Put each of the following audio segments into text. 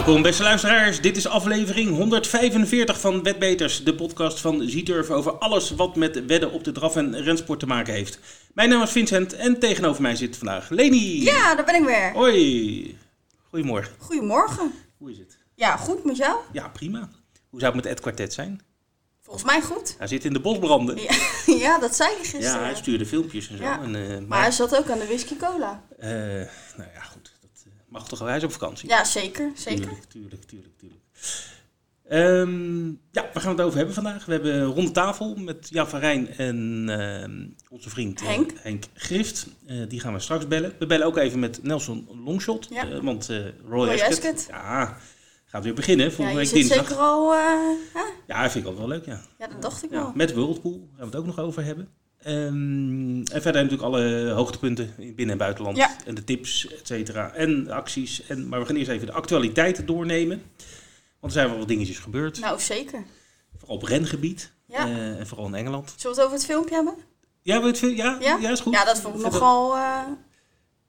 Welkom beste luisteraars, dit is aflevering 145 van Wetbeters, de podcast van Zieturf over alles wat met wedden op de draf- en rensport te maken heeft. Mijn naam is Vincent en tegenover mij zit vandaag Leni. Ja, daar ben ik weer. Hoi. Goedemorgen. Goedemorgen. Hoe is het? Ja, goed met jou? Ja, prima. Hoe zou het met Ed Quartet zijn? Volgens mij goed. Hij zit in de bosbranden. Ja, ja dat zei hij gisteren. Ja, hij stuurde filmpjes en zo. Ja. En, eh, Maar maar, hij zat ook aan de whisky cola. eh, nou ja, goed. Mag toch wel. Hij is op vakantie. Ja, zeker. Zeker. Tuurlijk, tuurlijk, tuurlijk, tuurlijk. Ehm, ja, waar gaan we het over hebben vandaag? We hebben een ronde tafel met Jan van Rijn en ehm, onze vriend eh, Henk. Henk Grift. Eh, die gaan we straks bellen. We bellen ook even met Nelson Longshot. Ja. eh, want Roy, Roy Ascot. Ja, gaat weer beginnen Ja, volgende je week dinsdag. zeker al... hè? Ja, vind ik ook wel leuk, ja. Ja, dat dacht ik ja. wel. Met Whirlpool gaan we het ook nog over hebben. Ehm, en verder natuurlijk alle hoogtepunten in binnen- en buitenland. Ja. En de tips, et cetera. En de acties. En, maar we gaan eerst even de actualiteiten doornemen. Want er zijn wel wat dingetjes gebeurd. Nou, zeker. Vooral op rengebied. Ja. Eh, en vooral in Engeland. Zullen we het over het filmpje hebben? Ja, het veel? Ja, ja? Ja? is goed. Ja, dat vond ik Verder- nogal... eh,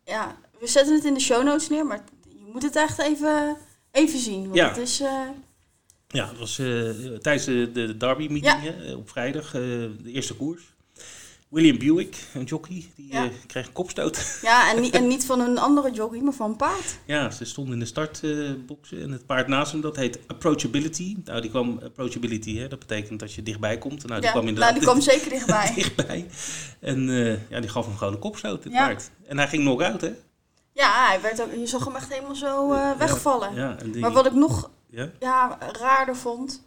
ja, we zetten het in de show notes neer, maar je moet het echt even, even zien. Want Ja. het is... eh, Ja, het was tijdens de, de hè, eh, op vrijdag, de eerste koers. William Buick, een jockey, die Ja. eh, kreeg een kopstoot. ja, en, niet- en niet van een andere jockey, maar van een paard. Ja, ze stonden in de startboxen en het paard naast hem, dat heet approachability. Nou, die kwam approachability, hè, dat betekent dat je dichtbij komt. Nou, die ja, kwam inderdaad nou, die kwam zeker dichtbij. dichtbij. En eh, ja, die gaf hem gewoon een kopstoot, het Ja. paard. En hij ging knock-out, hè? Ja, hij werd ook, je zag hem echt helemaal zo eh, wegvallen. Ja, en die, Maar wat ik nog ja? ja, raarder vond.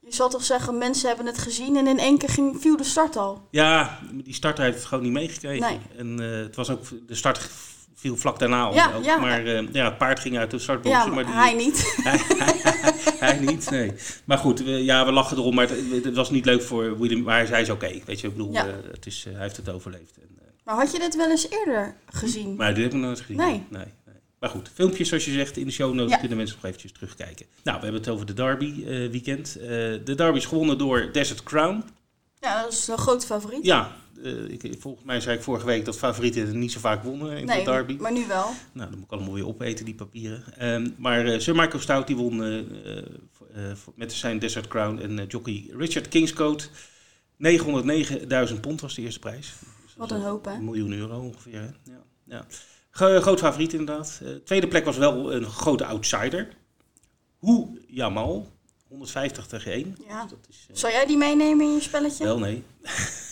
Je zal toch zeggen, mensen hebben het gezien en in één keer ging, viel de start al. ja, die starter heeft het gewoon niet meegekregen. Nee. En eh, het was ook, de start viel vlak daarna al. Ja. Maar eh, ja, het paard ging uit de startboxen. Ja, maar die, hij niet. hij, hij- hij niet, nee. Maar goed, we, ja, we lachen erom, maar het, het was niet leuk voor William. Maar hij is oké, weet je. Ik bedoel, eh, het is, hij heeft het overleefd. En, Maar had je dit wel eens eerder gezien? maar dit heb ik nog nooit gezien. Nee, nee. Maar goed, filmpjes zoals je zegt in de show notes Ja. kunnen mensen nog eventjes terugkijken. Nou, we hebben het over de Derby eh, weekend. Eh, de Derby is gewonnen door Desert Crown. Ja, dat is een groot favoriet. Ja, eh, ik, volgens mij zei ik vorige week dat favorieten niet zo vaak wonnen in nee, de Derby. maar nu wel. Nou, dan moet ik allemaal weer opeten, die papieren. Ehm, maar Sir Michael Stout die won met zijn Desert Crown. En jockey Richard Kingscote, 909.000 pond was de eerste prijs. Dus Wat een hoop, hè? Een miljoen euro ongeveer, hè? Ja, ja. Gro- groot favoriet inderdaad. Eh, tweede plek was wel een grote outsider. Hoe Jamal, 150 tegen 1. Ja. Dus dat is, eh, Zou jij die meenemen in je spelletje? wel nee.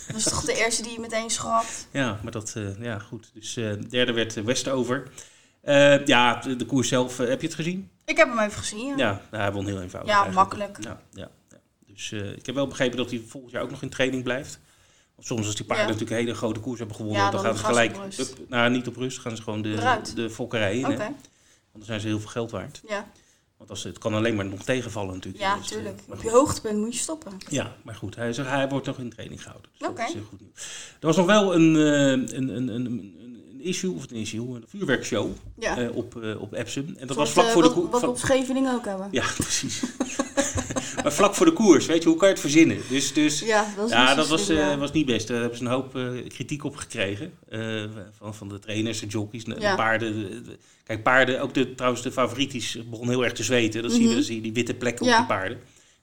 Dat is toch de eerste die je meteen schrapt? Ja, maar dat, eh, ja goed. Dus derde werd Westover. Ja, de, de koers zelf, heb je het gezien? Ik heb hem even gezien, ja. Ja, nou, hij won heel eenvoudig. Ja, eigenlijk. makkelijk. Ja, ja, ja. Dus ik heb wel begrepen dat hij volgend jaar ook nog in training blijft. Soms als die paarden Ja. natuurlijk een hele grote koers hebben gewonnen, Ja, dan, dan gaan ze gelijk, up, nou niet op rust, gaan ze gewoon de, Eruit. de fokkerij in. Hè? Want dan zijn ze heel veel geld waard. ja. Want als, het kan alleen maar nog tegenvallen natuurlijk. Ja, Dus, eh, tuurlijk. Op je hoogtepunt moet je stoppen. Ja, maar goed, hij, zegt, hij wordt nog in training gehouden. Dus Oké. dat is goed nieuws. Er was nog wel een, eh, een, een, een, een, issue, of een issue, een vuurwerkshow Ja. eh, op, eh, op Epsom. En dat was vlak eh, voor de wat, koers. Wat we op Scheveningen ook hebben. Ja, precies. maar vlak voor de koers, weet je, hoe kan je het verzinnen? Dus, dus Ja, dat ja, dat was, eh, was niet best. Daar hebben ze een hoop eh, kritiek op gekregen. eh, van, van de trainers, de jockeys, de, paarden. de- de- kijk, paarden, ook de, trouwens de favorietisch, begon heel erg te zweten. Dat zie je, Mhm. dan zie je die witte plekken op die paarden.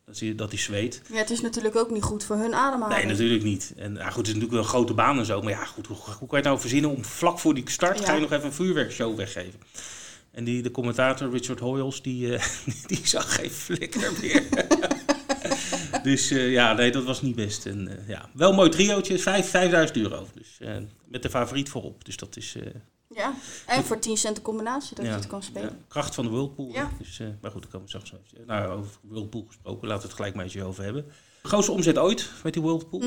Dat zie je dat die zweet. Ja, het is natuurlijk ook niet goed voor hun ademhaling. Nee, natuurlijk niet. En goed, het is natuurlijk wel een grote baan en zo. Maar ja, goed, hoe, hoe kan je het nou verzinnen om vlak voor die start Ja. ga je nog even een vuurwerkshow weggeven? En die, de commentator Richard Hoyles, die, eh, die zag geen flikker meer. dus eh, ja, nee, dat was niet best. En, eh, ja, wel een mooi triootje, vijf, 5000 euro. Dus met de favoriet voorop. Dus dat is Ja, en voor 10 cent de combinatie dat ja, je het kan spelen. ja, kracht van de Whirlpool. Ja. Dus, maar goed, daar komen we straks even. Nou, over Whirlpool gesproken, laten we het gelijk maar eens over hebben. Grootste omzet ooit met die Whirlpool.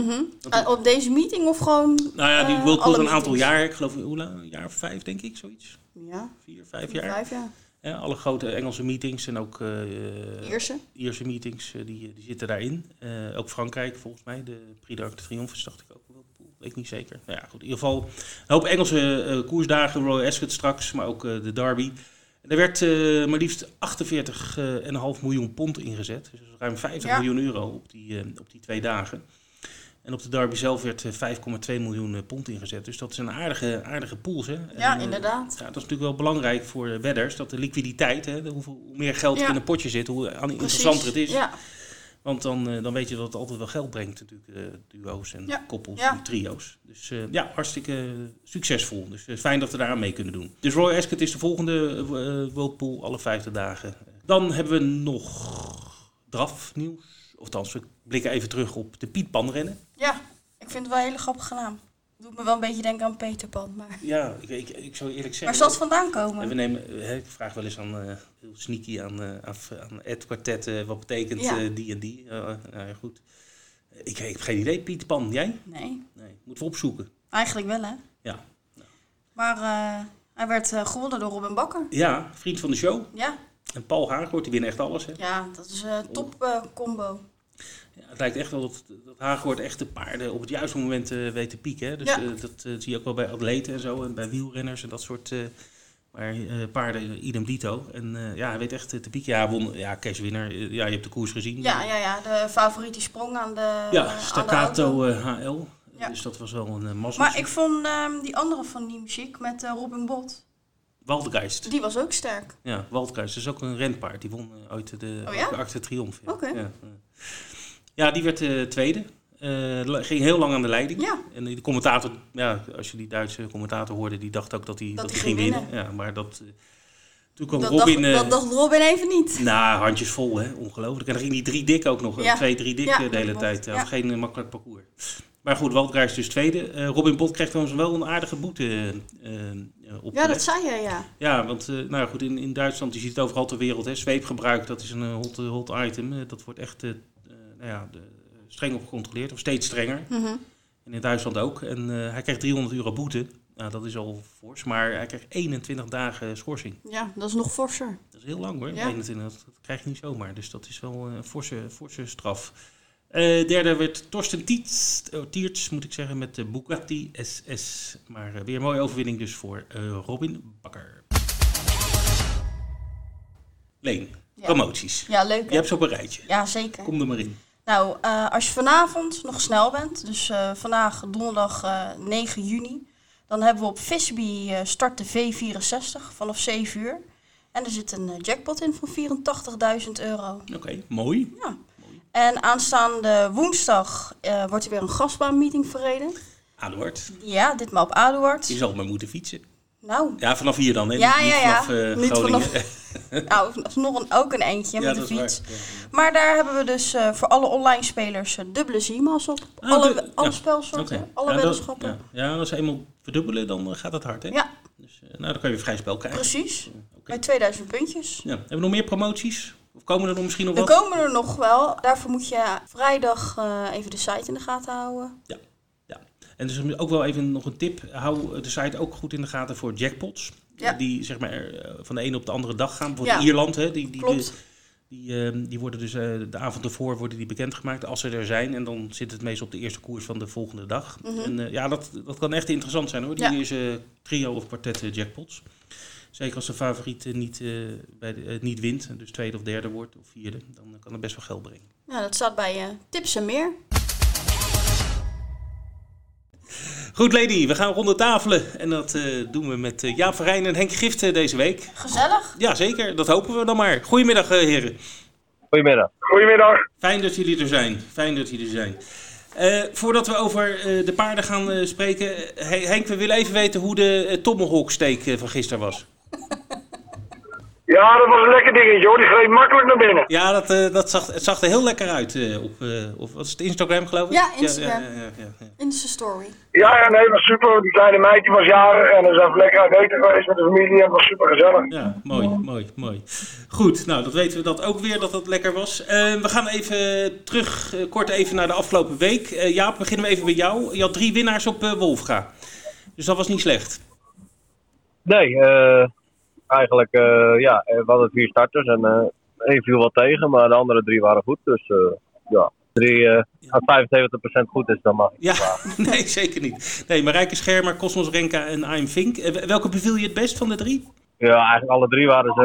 Eh, op deze meeting of gewoon... Nou ja, die eh, Whirlpool alle een aantal jaar, ik geloof hoe lang, een jaar of vijf denk ik, zoiets. Ja, Vier, vijf jaar. vijf. Ja, alle grote Engelse meetings en ook eh, Ierse. Ierse meetings, die, die zitten daarin. Ook Frankrijk volgens mij, de Prix d'Arc de Triomphe dacht ik ook wel. Weet ik niet zeker. Nou ja, goed. In ieder geval een hoop Engelse koersdagen, Royal Ascot straks, maar ook de Derby. En er werd eh, maar liefst 48,5 miljoen pond ingezet. Dus ruim 50 Ja. miljoen euro op die, eh, op die twee dagen. En op de derby zelf werd eh, 5,2 miljoen eh, pond ingezet. Dus dat is een aardige, aardige pool. Hè? Ja, En, eh, inderdaad. Ja, dat is natuurlijk wel belangrijk voor eh, wedders. Dat de liquiditeit, hè, de hoeveel, hoe meer geld Ja. in een potje zit, hoe interessanter het is. Ja, Want dan, eh, dan weet je dat het altijd wel geld brengt, natuurlijk, eh, duo's en Ja. koppels Ja. en trio's. Dus eh, ja, hartstikke succesvol. Dus fijn dat we daaraan mee kunnen doen. Dus Roy Ascot is de volgende Worldpool, alle vijfde dagen. Dan hebben we nog draf nieuws. Of althans, we blikken even terug op de Piet Pan rennen. ja, ik vind het wel een hele grappige naam. Doet me wel een beetje denken aan Peter Pan. Maar Ja, ik, ik, ik zou eerlijk zeggen... waar zal het vandaan En we komen? nemen, ik vraag wel eens aan, heel sneaky aan, eh, aan, Ed Quartet, eh, wat betekent Ja. eh, die en die. Nou ja, goed. Ik, ik heb geen idee, Piet Pan, jij? Nee, Nee, moeten we opzoeken. eigenlijk wel hè. Ja. Maar hij werd gewonnen door Robin Bakker. Ja, vriend van de show. Ja, En Paul Haaghoort, die winnen echt alles. Hè? ja dat is een top eh, combo. Ja, het lijkt echt wel dat, dat Haaghoort echt de paarden op het juiste moment weet te pieken. Hè? Dus Ja. dat zie je ook wel bij atleten en zo. En bij wielrenners en dat soort... eh, maar paarden, eh, idem dito. En eh, ja, hij weet echt te pieken. Ja, won, ja, Kees Winner. eh, ja, je hebt de koers gezien. Ja, ja, ja, de favoriet die sprong aan de, Ja, de. Staccato HL. Ja. Dus dat was wel een uh, mazzel. Maar ik vond ehm, die andere van die muziek met Robin Bot, Waldgeist. die was ook sterk. Ja, Waldgeist. Is ook een renpaard. Die won ooit de Oh ja? De Triomphe. Ja. Oké. Ja, ja. Ja, die werd tweede. La- ging heel lang aan de leiding. Ja, En de commentator, ja, als je die Duitse commentator hoorde, die dacht ook dat hij, dat ging winnen. Ja, maar dat... eh, toen kwam dat, Robin... dacht, eh, dat dacht Robin even niet. Nou, handjes vol, hè. Ongelooflijk. En dan ging die drie dik ook nog. Ja. Twee, drie dik Ja, de hele tijd. Ja. Geen makkelijk parcours. Maar goed, Waldgeist dus tweede. Robin Bot kreeg trouwens wel een aardige boete op. Ja, dat zei je, ja. Ja, want nou goed, in, in Duitsland, je ziet het overal ter wereld, hè, zweepgebruik, dat is een hot, hot item. Dat wordt echt nou ja, de, streng op gecontroleerd, of steeds strenger. Mhm. En in Duitsland ook. En eh, hij kreeg 300 euro boete. Nou, dat is al fors, maar hij kreeg 21 dagen schorsing. Ja, dat is nog forser. Dat is heel lang hoor, Ja. 21, dat, dat krijg je niet zomaar. Dus dat is wel eh, een forse, forse straf. Eh, derde werd Torsten Tietz, oh, Tierts, moet ik zeggen, met de Bugatti SS. Maar weer een mooie overwinning dus voor Robin Bakker. Leen, Ja. promoties. Ja, leuk Je hebt ze op een rijtje. Ja, zeker. Kom er maar in. Nou, eh, als je vanavond nog snel bent, dus eh, vandaag donderdag eh, 9 juni, dan hebben we op Fisby eh, start de V64 vanaf 7 uur. En er zit een jackpot in van 84.000 euro. Oké, mooi. Ja. En aanstaande woensdag wordt er weer een gasbaanmeeting verreden. Aduard, Ja, ditmaal op Aduard. je zal maar moeten fietsen. Nou, Ja, vanaf hier dan, hè? Ja, Niet ja, ja. vanaf eh, Niet vanaf- nou, nog een, ook een eentje ja, met de fiets. Ja, ja. Maar daar hebben we dus eh, voor alle online spelers eh, dubbele ZMA's op. Ah, alle alle ja. spelsoorten, alle Ja, dat- weddenschappen. Ja, ja, als ze eenmaal verdubbelen, dan gaat het hard, hè? Ja. Dus, nou, dan kan je weer vrij spel krijgen. Precies, Oké. bij 2000 puntjes. Ja. Hebben we nog meer promoties? Of komen er nog misschien nog Er wat? komen er nog wel. Daarvoor moet je vrijdag even de site in de gaten houden. En dus ook wel even nog een tip. Hou de site ook goed in de gaten voor jackpots. Ja. Die zeg maar eh, van de ene op de andere dag gaan. Bijvoorbeeld Ja. Ierland, hè, die, die, Klopt. die, eh, die worden dus eh, de avond ervoor worden die bekendgemaakt als ze er zijn. En dan zit het meestal op de eerste koers van de volgende dag. Mhm. En eh, ja, dat, dat kan echt interessant zijn hoor. Die Ja. eerste trio of kwartet jackpots. Zeker als de favoriet niet, bij de, niet wint, dus tweede of derde wordt of vierde, dan kan het best wel geld brengen. Ja, dat staat bij tips en meer. Goed, Lady, we gaan ronde tafelen. En dat eh, doen we met eh, Jaap van Rijn en Henk Giften deze week. Gezellig. Ja, zeker. Dat hopen we dan maar. Goedemiddag, eh, heren. Goedemiddag. Goedemiddag. Fijn dat jullie er zijn. Fijn dat jullie er zijn. Eh, voordat we over eh, de paarden gaan eh, spreken, Hen- Henk, we willen even weten hoe de uh, tomahawk steak eh, van gisteren was. Ja, dat was een lekker dingetje hoor. Die greep makkelijk naar binnen. Ja, dat, eh, dat zag, het zag er heel lekker uit eh, op, eh, of was het Instagram geloof ik? Ja, Instagram. Ja, ja, ja, ja, ja. Insta story. Ja, ja, nee, was super. Die kleine meid die was jarig en zijn we lekker uit eten geweest met de familie en het was super gezellig. Ja, mooi, mooi, mooi. Goed, nou, dat weten we dat ook weer, dat dat lekker was. Eh, we gaan even terug, kort even naar de afgelopen week. Eh, Jaap, beginnen we even bij jou. Je had drie winnaars op eh, Wolfga. Dus dat was niet slecht. Nee, eh, eigenlijk, eh, ja, eh, we hadden vier starters en eh één viel wat tegen, maar de andere drie waren goed. Dus ja, drie, als 75% goed is, dan mag ik. Ja, nee, zeker niet. Nee, Marijke Schermer, Cosmos Renka en I'm Fink. Eh, welke beviel je het best van de drie? Ja, eigenlijk alle drie waren ze,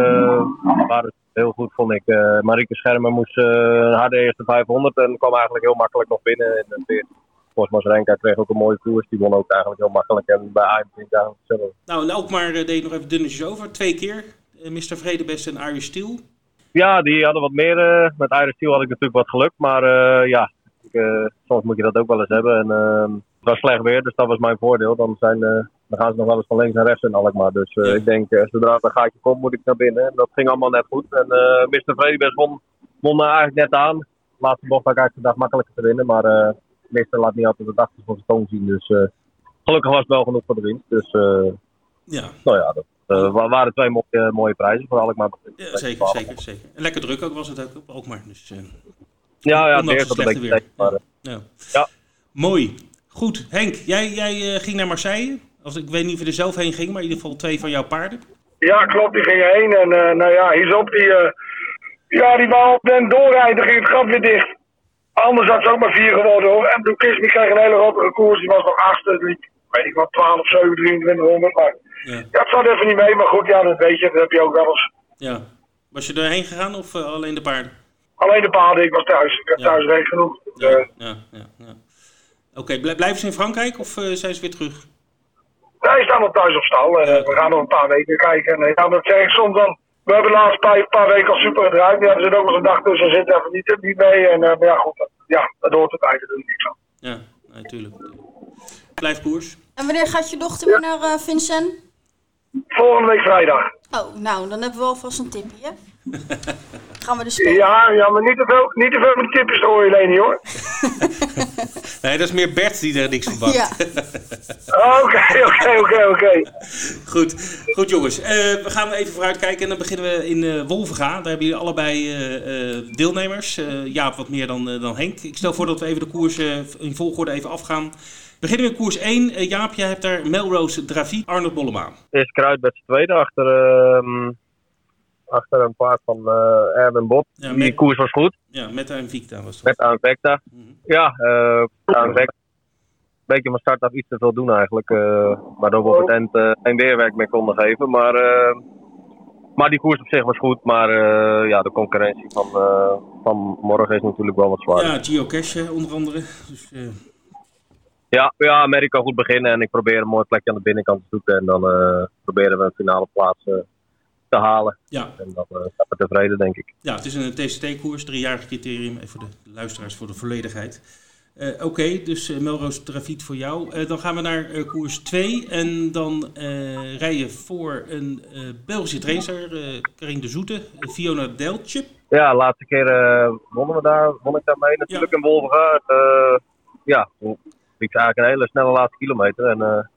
waren ze heel goed, vond ik. Marieke Schermer moest een harde eerste 500 en kwam eigenlijk heel makkelijk nog binnen in de 14. Cosmos Renka kreeg ook een mooie koers. Die won ook eigenlijk heel makkelijk. En bij eigenlijk hetzelfde. Nou, en ook maar eh, deed nog even dunnetjes over. Twee keer. eh, Mr. Vredebest en Irish Steel. Ja, die hadden wat meer. eh, met Iris Steel had ik natuurlijk wat geluk. Maar ja, ik, soms moet je dat ook wel eens hebben. En, eh, het was slecht weer, dus dat was mijn voordeel. Dan, zijn, dan gaan ze nog wel eens van links naar rechts in Alkmaar. Dus Ja. ik denk, zodra het een gaatje komt, moet ik naar binnen. En dat ging allemaal net goed. En Mr. Vredebest won, won eigenlijk net aan. De laatste bocht had ik eigenlijk gedacht makkelijker te winnen. Maar Mr. laat niet altijd de dag van zijn toon zien. Dus eh, gelukkig was het wel genoeg voor de winst. Dus eh, Ja, nou ja, dat eh, wa- waren twee mooie, mooie prijzen voor Alkmaar. ja zeker, zeker, zeker. En lekker druk ook was het ook, ook maar. Dus, eh, Ja, ja, het een slechte beetje weer. Maar, ja. Ja. Mooi. Goed. Henk, jij, jij eh, ging naar Marseille. Als, ik weet niet of je er zelf heen ging, maar in ieder geval twee van jouw paarden. Ja, klopt, die ging heen. En eh, nou ja, Hisop die, eh, ja, die wou op den doorrijden, ging het gat weer dicht. Anders had ze ook maar vier geworden hoor. En die kreeg een hele rottige koers, die was nog. Die liep, weet ik wat, 12, 7, 2300. Maar Ja. ja, het zat even niet mee, maar goed, ja, dat weet je, dat heb je ook wel eens. ja. Was je erheen gegaan of eh, alleen de paarden? Alleen de paarden, ik was thuis. Ik heb Ja. thuis recht genoeg. Ja, Eh, ja, ja. ja. Oké, blij- blijven ze in Frankrijk of eh, zijn ze weer terug? Wij staan nog thuis op stal en we gaan nog een paar weken kijken. En ja, dat zeg ik soms dan. We hebben de laatste paar, paar weken al super gedraaid. Ja, er zit ook nog een dag tussen, zit even niet, niet mee. En uh, maar ja, goed, ja, dat hoort erbij, daar doe ik niks aan. Ja, natuurlijk. Blijf koers. En wanneer gaat je dochter weer naar eh, Vincent? Volgende week vrijdag. Oh, nou, dan hebben we alvast een tipje? Gaan we de spelen. Ja, ja, maar niet te veel, niet te veel met de tipjes hoor je, Leni, hoor. Nee, dat is meer Bert die er niks van bakt. Ja. Oké, oké, oké, oké. Goed, goed jongens. Eh, we gaan even vooruit kijken en dan beginnen we in eh Wolvenga. Daar hebben jullie allebei eh, eh, deelnemers. Eh, Jaap wat meer dan, dan Henk. Ik stel voor dat we even de koers in volgorde even afgaan. We beginnen met koers 1. Eh, Jaap, jij hebt daar Melrose Dravi, Arnold Bollema. Eerst Kruid met z'n tweede achter, ehm, achter een paard van eh Erwin Bot. Ja, Die met- koers was goed, Ja, Meta en Victa was dat. met Aanvecta. Mhm. Ja, eh Aanvecta. Een beetje van start af iets te veel doen eigenlijk. eh, waardoor we op het eind geen weerwerk meer konden geven. Maar, maar die koers op zich was goed. Maar ja, de concurrentie van, van morgen is natuurlijk wel wat zwaar. Ja, eh, onder andere. Dus, Ja, ja, Amerika goed beginnen en ik probeer een mooi plekje aan de binnenkant te zoeken. En dan proberen we een finale plaats eh, te halen. ja. En dan uh, zijn we tevreden, denk ik. ja, het is een TCT-koers, driejarig criterium. Even voor de luisteraars, voor de volledigheid. Eh, Oké, dus eh, Melrose Trafiet voor jou. Eh, dan gaan we naar koers 2. En dan rij je voor een Belgische trainer, eh Karin de Zoete, Fiona Deltje. Ja, laatste keer wonnen we daar, won ik daar mee natuurlijk in Wolvenga. Eh, ja, ze eigenlijk een hele snelle laatste kilometer. En,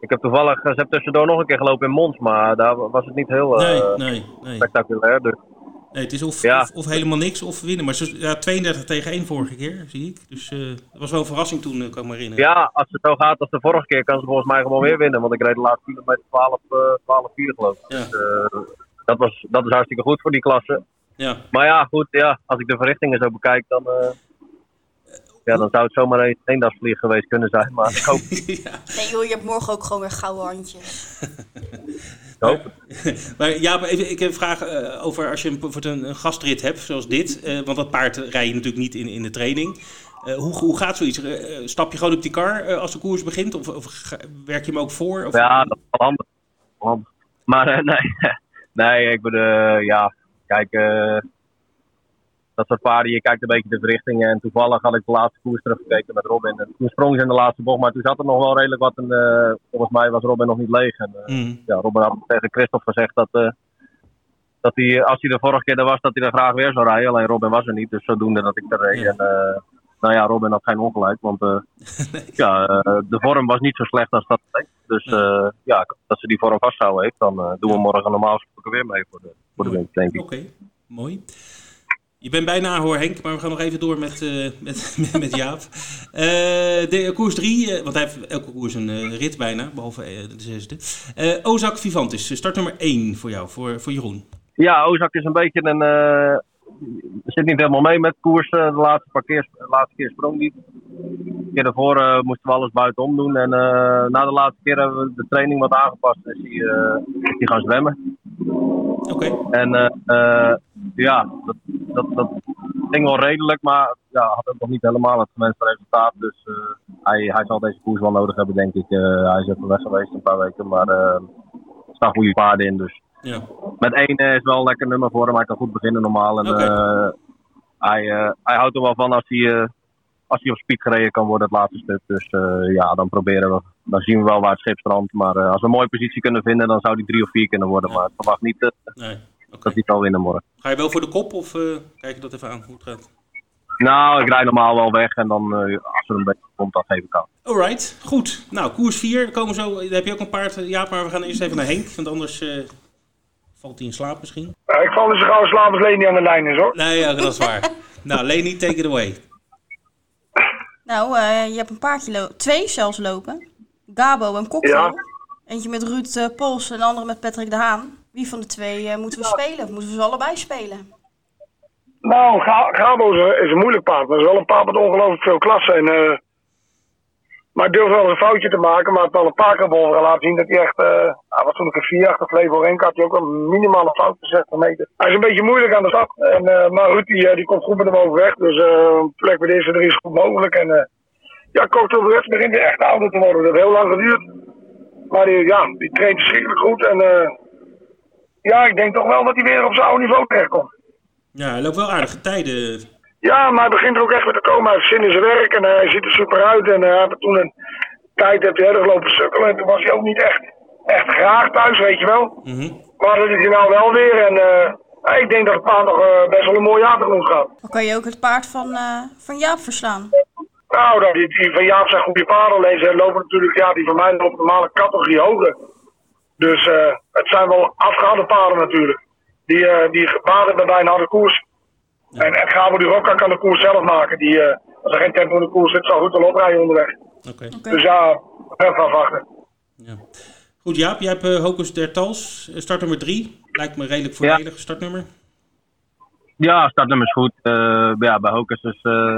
ik heb toevallig, ze heb tussendoor nog een keer gelopen in Mons, maar daar was het niet heel eh, Nee, nee, nee. spectaculair. Dus nee het is of, Ja. of, of helemaal niks of winnen. Maar ze, ja, 32 tegen 1 vorige keer, zie ik. Dus eh, dat was wel een verrassing toen, eh, kan ik me herinneren. ja, als het zo gaat als de vorige keer, kan ze volgens mij gewoon weer winnen. Want ik reed de laatste kilometer 12, eh 12 4 geloof ik. Ja. Dus, eh, dat, was, dat is hartstikke goed voor die klasse. Ja. Maar ja, goed, ja, als ik de verrichtingen zo bekijk, dan, eh, ja, dan zou het zomaar een eendagsvlieg geweest kunnen zijn. Maar ik hoop, ja. Nee joh, je hebt morgen ook gewoon weer gouden handjes. ik hoop het. Maar ja, even, ik heb een vraag eh, over als je een, bijvoorbeeld een, een gastrit hebt, zoals dit. eh, want dat paard rij je natuurlijk niet in, in de training. Eh, hoe, hoe gaat zoiets? Stap je gewoon op die kar eh, als de koers begint? Of, of werk je hem ook voor? Of, Ja, dat is wel handig. Maar eh, nee, nee, ik bedoel, ja, kijk, eh, dat soort paarden, je kijkt een beetje de verrichtingen. En toevallig had ik de laatste koers teruggekeken met Robin. En toen sprong ze in de laatste bocht, maar toen zat er nog wel redelijk wat. En eh, volgens mij was Robin nog niet leeg. En, eh, Mm, ja, Robin had tegen Christophe gezegd dat, eh, dat hij, als hij de vorige keer er was, dat hij er graag weer zou rijden. Alleen Robin was er niet, dus zodoende dat ik er reed. Ja. En, nou ja, Robin had geen ongelijk, want ja, de vorm was niet zo slecht als dat leek. Dus ja, dat ze die vorm vasthouden heeft, dan doen we morgen normaal gesproken weer mee voor de, voor de winst, denk ik. Oké, mooi. Je bent bijna hoor Henk, maar we gaan nog even door met, eh, met, met, Jaap. Eh, de koers 3, want hij heeft elke koers een eh, rit bijna, behalve eh, de zesde. Eh Ozak Vivantis, start nummer 1 voor jou, voor, voor Jeroen. Ja, Ozak is een beetje een. eh zit niet helemaal mee met koers. eh, de laatste, paar keer, de laatste keer sprong niet. De keer daarvoor eh, moesten we alles buitenom doen. En eh, na de laatste keer hebben we de training wat aangepast. Eh, is hij gaan zwemmen. Oké, En eh, eh, ja, dat, dat, dat, ging wel redelijk, maar ja, had ook nog niet helemaal het gewenste resultaat. Dus eh, hij, hij zal deze koers wel nodig hebben, denk ik. Hij is even weg geweest een paar weken, maar er staan goede paarden in. Dus Ja. met één is wel een lekker nummer voor hem. Hij kan goed beginnen normaal. En, hij, hij houdt er wel van als hij, als hij op speed gereden kan worden, het laatste stuk. Dus eh, ja, dan proberen we. Dan zien we wel waar het schip strandt. Maar eh, als we een mooie positie kunnen vinden, dan zou hij drie of vier kunnen worden. Ja. Maar ik verwacht niet eh, Nee. Oké. dat hij zal winnen morgen. Ga je wel voor de kop of eh, kijk je dat even aan hoe het gaat? Nou, ik rijd normaal wel weg. En dan, eh, als er een beetje komt, dan geef ik aan. Alright, goed. Nou, koers 4, komen zo. Daar heb je ook een paard, Jaap, maar we gaan eerst even naar Henk, want anders eh, valt hij in slaap misschien. Ja, ik val dus gauw slaap als Leni aan de lijn is hoor. Nee, ja, dat is waar. nou, Leni, take it away. Nou, eh, je hebt een paardje lo- twee zelfs lopen. Gabo en. Ja. Eentje met Ruud eh, Pols en de andere met Patrick de Haan. Wie van de twee eh, moeten we spelen? Of moeten we ze allebei spelen? Nou, Ga- Gabo is een, is een moeilijk paard. Maar het is wel een paard met ongelooflijk veel klasse. En, maar ik durf wel een foutje te maken. Maar het wel een paar keer boven laten zien dat hij echt... eh nou, wat toen ik een vier achter Flevo Renk had hij ook een minimale fout van 60 meter. Hij is een beetje moeilijk aan de start. En, eh, maar Ruud eh, die komt goed met hem overweg. Dus eh, een plek bij deze drie is goed mogelijk. En eh ja, de West begint echt ouder te worden. Dat heeft heel lang geduurd. Maar die, ja, die traint verschrikkelijk goed. En eh, ja, ik denk toch wel dat hij weer op zijn oude niveau terechtkomt. Ja, hij loopt wel aardige tijden. Ja, maar hij begint er ook echt weer te komen. Hij heeft zin in zijn werk en hij ziet er super uit. En eh, hij heeft toen een tijd heeft hij erg lopen sukkelen. En toen was hij ook niet echt, echt graag thuis, weet je wel. Mhm. Maar dat is hij nou wel weer. En eh, ik denk dat het paard nog eh, best wel een mooi jaar tegemoet gaat. Dan kan je ook het paard van, eh, van Jaap verslaan. Nou, dat- die, die van Jaap zijn goede paarden. Alleen ze lopen natuurlijk, ja, die van mij lopen normale categorie hoger. Dus eh, het zijn wel afgehaalde paarden natuurlijk. Die, eh die baden bij mij een harde koers. En, en Gabo die Rocca kan de koers zelf maken. Die, eh, als er geen tempo in de koers zit, zal goed wel oprijden onderweg. Dus ja, even afwachten. Ja. Goed, Jaap, jij hebt Hocus der Tals, eh, startnummer 3. Lijkt me redelijk voordelig startnummer. Ja, startnummer is goed. Eh, ja, bij Hocus is... eh,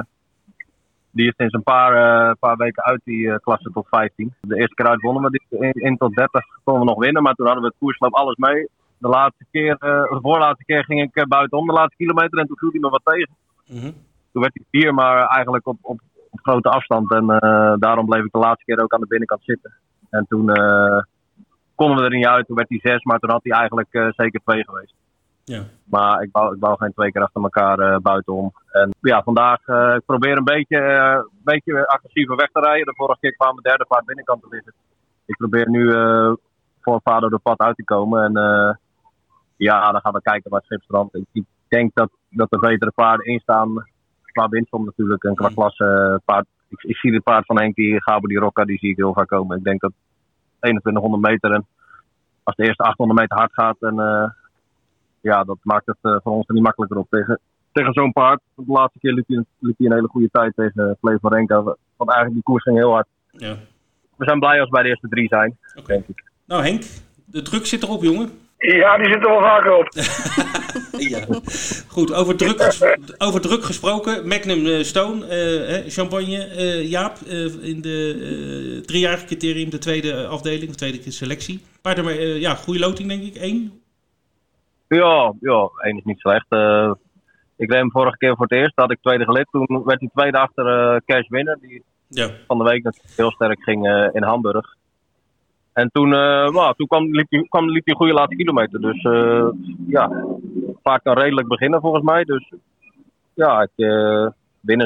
die is sinds een paar, paar weken uit die eh, klasse tot 15. De eerste keer uit wonnen we die in, in tot 30 konden we nog winnen. Maar toen hadden we het koersloop alles mee. De laatste keer, eh, de voorlaatste keer ging ik eh, buitenom de laatste kilometer. En toen viel hij me wat tegen. Mhm. Toen werd hij vier, maar eigenlijk op, op, op grote afstand. En eh, daarom bleef ik de laatste keer ook aan de binnenkant zitten. En toen konden we er niet uit. Toen werd hij zes, maar toen had hij eigenlijk zeker twee geweest. Ja. Maar ik wou, ik wou geen twee keer achter elkaar eh, buitenom. En ja, vandaag eh, ik probeer een beetje, een beetje agressiever weg te rijden. De vorige keer kwam mijn derde paard binnenkant te liggen. Ik probeer nu voor vader de pad uit te komen. En ja, dan gaan we kijken waar het schip strandt. Ik, ik denk dat, dat er betere paarden in staan. Qua winstsom natuurlijk en qua Mm. klasse. eh, paard. Ik, ik zie de paard van Henk, die Gabo, die Rocca, die zie ik heel vaak komen. Ik denk dat 2100 meter en als de eerste 800 meter hard gaat. En eh, ja, dat maakt het eh, voor ons er niet makkelijker op tegen, tegen zo'n paard. De laatste keer liep hij, liep hij een hele goede tijd tegen Flevo Renko. Want eigenlijk die koers ging heel hard. ja. We zijn blij als we bij de eerste drie zijn, Oké. denk ik. Nou Henk, de druk zit erop jongen. Ja, die zit er wel vaker op. Ja. Goed, over druk, over druk gesproken. Magnum eh, Stone, eh, hè, champagne. eh, Jaap, eh, in de eh, driejarige criterium, de tweede afdeling, de tweede selectie. Eh, ja, goede loting denk ik, één. Ja, ja, één is niet slecht. Eh, ik reed hem vorige keer voor het eerst, had ik tweede gelid. Toen werd hij tweede achter eh, Cash Winner, die Ja, van de week heel sterk ging eh, in Hamburg. En toen, eh, nou, toen kwam, liep, hij, kwam, liep goede laatste kilometer. Dus eh, ja, paard kan redelijk beginnen volgens mij. Dus ja, ik, eh,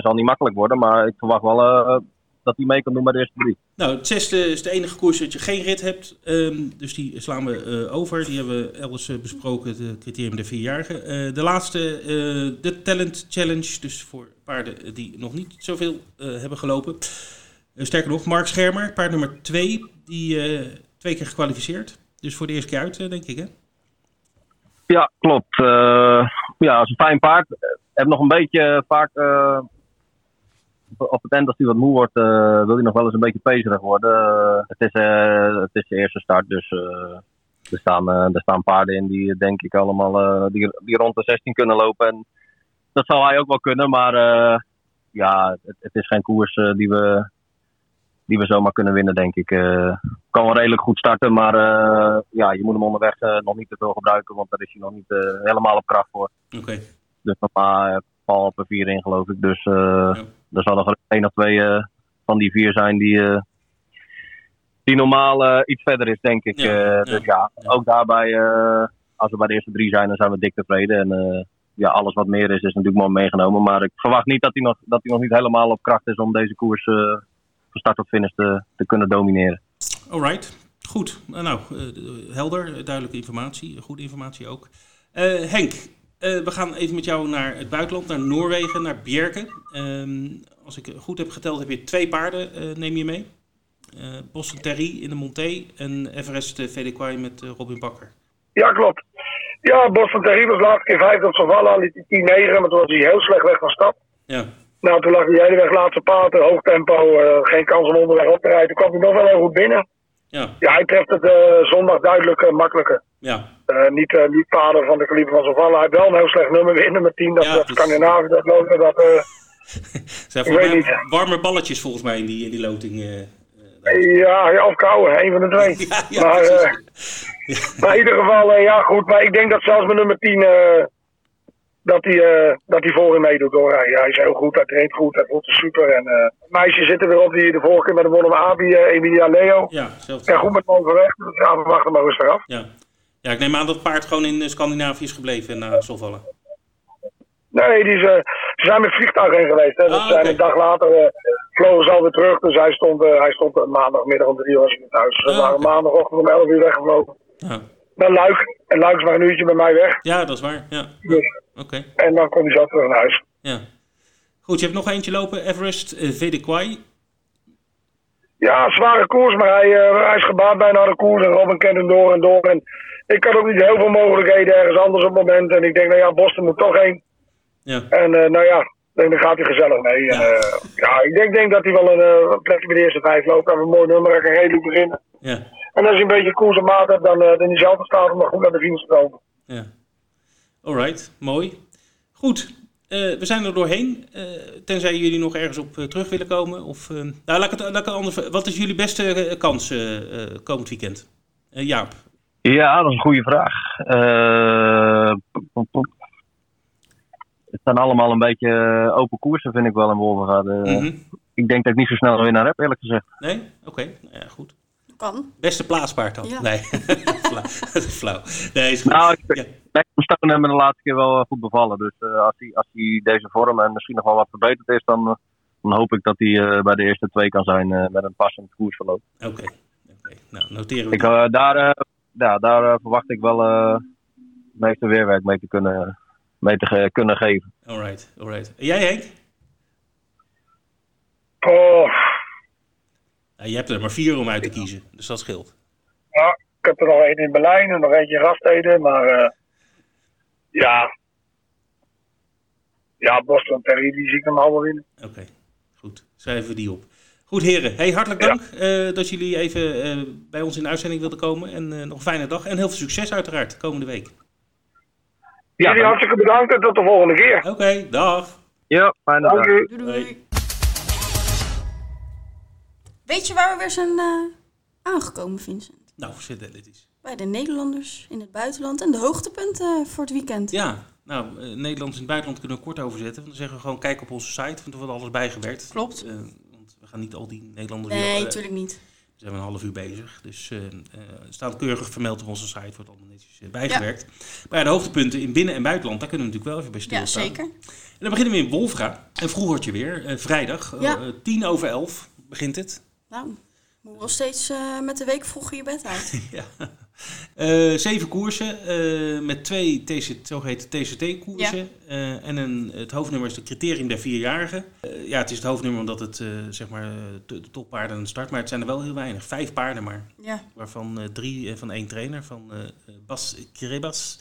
zal niet makkelijk worden. Maar ik verwacht wel eh, dat hij mee kan doen bij de eerste drie. Nou, het zesde is de enige koers dat je geen rit hebt. Ehm, dus die slaan we eh, over. Die hebben we elders eh, besproken, het criterium der vierjarigen. Eh, de laatste, eh, de Talent Challenge. Dus voor paarden die nog niet zoveel eh, hebben gelopen. Eh, sterker nog, Mark Schermer, paard nummer twee. Die eh, twee keer gekwalificeerd. Dus voor de eerste keer uit, eh, denk ik, hè? Ja, klopt. Eh, ja, is een fijn paard. Heb nog een beetje vaak. op het eind als hij wat moe wordt, wil hij nog wel eens een beetje pezerig worden. Het, is, het is de eerste start, dus er, staan, er staan paarden in die denk ik allemaal die, die rond de 16 kunnen lopen. En dat zal hij ook wel kunnen, maar ja, het, het is geen koers die, we, die we zomaar kunnen winnen, denk ik. Eh, kan wel redelijk goed starten, maar eh, ja, je moet hem onderweg eh, nog niet te veel gebruiken, want daar is hij nog niet helemaal op kracht voor. Oké. Dus normaal, eh, val per vier in, geloof ik. Dus uh, er zal er één of twee van die vier zijn die, die normaal iets verder is, denk ik. Ja, dus ja, ja, ook daarbij, als we bij de eerste drie zijn, dan zijn we dik tevreden. En ja, alles wat meer is, is natuurlijk mooi meegenomen. Maar ik verwacht niet dat hij nog, dat hij nog niet helemaal op kracht is om deze koers van start tot finish te, te kunnen domineren. Alright, goed. Nou, helder, duidelijke informatie, goede informatie ook. Henk, uh, we gaan even met jou naar het buitenland, naar Noorwegen, naar Bjerke. Uh, als ik goed heb geteld, heb je twee paarden, uh, neem je mee. Uh, Boston Terry in de Monté en Everest uh, met Robin Bakker. Ja, klopt. Ja, Boston Terry was laatste keer vijfde op liet hij 10-9, maar toen was hij heel slecht weg van stap. Ja. Nou, toen lag hij de hele weg laatste paard, hoog tempo, geen kans om onderweg op te rijden. Toen kwam hij nog wel heel goed binnen. Ja, ja hij treft het zondag duidelijk makkelijker. Ja, niet, niet vader van de kaliber van Zavala. Hij heeft wel een heel slecht nummer weer, nummer 10. Dat, Ja, dat Scandinavië, dat lopen, dat... eh, zijn Ik volgens weet mij niet. warme balletjes volgens mij in die, in die loting. eh, eh, ja, ja, of koude, een van de twee. Ja, ja, maar, eh, maar in ieder geval, eh, ja goed. Maar ik denk dat zelfs met nummer 10, eh, dat hij eh, dat hij voorin meedoet hoor. Hij, hij is heel goed, hij traint goed, hij voelt zich super. En eh meisjes zitten weer op die de vorige keer met de wonnen Abi, eh, Emilia Leo. Ja, zelfde. Ja, goed met hem overweg. Dus ja, we wachten maar rustig af. Ja. ja, ik neem aan dat het paard gewoon in Scandinavië is gebleven na Solvallen. Nee, die is, ze zijn met vliegtuig heen geweest. Hè. Ah, zijn een dag later vlogen ze alweer terug. Dus hij stond, hij stond maandagmiddag om drie uur was hij thuis. Ze Ah, waren maandagochtend om elf uur weggevlogen. Ja. Naar Luik. En Luik is maar een uurtje bij mij weg. ja, dat is waar. Ja, Dus, oké. en dan kon hij zo terug naar huis. Ja. Goed, je hebt nog eentje lopen. Everest uh, VD Kwai. Ja, zware koers, maar hij, eh, hij is gebaat bijna de koers. En Robin kent hem door en door. En ik had ook niet heel veel mogelijkheden ergens anders op het moment. En ik denk, nou ja, Boston moet toch heen. Ja. En eh, nou ja, dan gaat hij gezellig mee. En, Ja. eh, ja, ik denk, denk dat hij wel een, eh, een plekje bij de eerste vijf loopt. Heeft een mooi nummer, hij kan redelijk beginnen. Ja. En als je een beetje koers en maat hebt, dan, eh dan is hij altijd staat om nog goed naar de finish te komen. Ja. Alright, mooi. Goed, eh, we zijn er doorheen. Eh, tenzij jullie nog ergens op terug willen komen. Of, eh, nou, laat ik het, laat ik het anders. Wat is jullie beste kans komend weekend? Eh, Jaap. Ja, dat is een goede vraag. Eh, pop, pop. het zijn allemaal een beetje open koersen, vind ik wel in Wolvergaard. Eh, Mhm. Ik denk dat ik niet zo snel een winnaar heb, eerlijk gezegd. Nee? Oké, nou ja, goed. Kan. Beste plaatspaard dan? Ja. Nee, flauw. Dat is flauw. Nee, is goed. Nou, ik Ja. denk dat Stone hebben me de laatste keer wel eh, goed bevallen. Dus eh, als hij als hij deze vorm en misschien nog wel wat verbeterd is, dan, eh, dan hoop ik dat hij eh, bij de eerste twee kan zijn eh, met een passend koersverloop. Oké, oké. nou noteren we Ik, daar eh, ja, daar verwacht ik wel eh het meeste weerwerk mee te kunnen, mee te ge- kunnen geven. Alright, alright. En jij Henk? Oh, je hebt er maar vier om uit te kiezen, dus dat scheelt. ja, ik heb er nog één in Berlijn en nog eentje in Rasteden. Maar eh, ja, ja, Boston Terry, die zie ik hem allemaal winnen. Oké, goed. Schrijven we die op. Goed heren, hey, hartelijk dank eh, dat jullie even eh, bij ons in de uitzending wilden komen. En eh, nog een fijne dag en heel veel succes uiteraard komende week. Ja, Jullie hartstikke bedankt en tot de volgende keer. Oké, dag. Ja, fijne Dank dag. doei. Weet je waar we weer zijn eh, aangekomen, Vincent? Nou, eens. Bij de Nederlanders in het buitenland en de hoogtepunten voor het weekend. Ja, nou, eh, Nederlands in het buitenland kunnen we kort over zetten. Want dan zeggen we gewoon, kijk op onze site, want er wordt alles bijgewerkt. Klopt. Eh, want we gaan niet al die Nederlanders... Nee, natuurlijk niet. We zijn een half uur bezig. Dus staat keurig vermeld op onze site, wordt allemaal netjes bijgewerkt. Maar ja, de hoogtepunten in binnen- en buitenland, daar kunnen we natuurlijk wel even bij Ja, stilstaan. zeker. En dan beginnen we in Wolfra. Een vroegertje weer, vrijdag, Ja. tien over elf begint het. Nou, moet wel steeds eh, met de week vroeger je bed uit. ja. Eh, zeven koersen eh, met twee TC, zogeheten TCT-koersen. En een, het hoofdnummer is het criterium der vierjarigen. Ja, het is het hoofdnummer omdat het zeg maar, de, de toppaarden aan de start. Maar het zijn er wel heel weinig. Vijf paarden maar. Ja, Waarvan drie van één trainer, van Bas Krebas.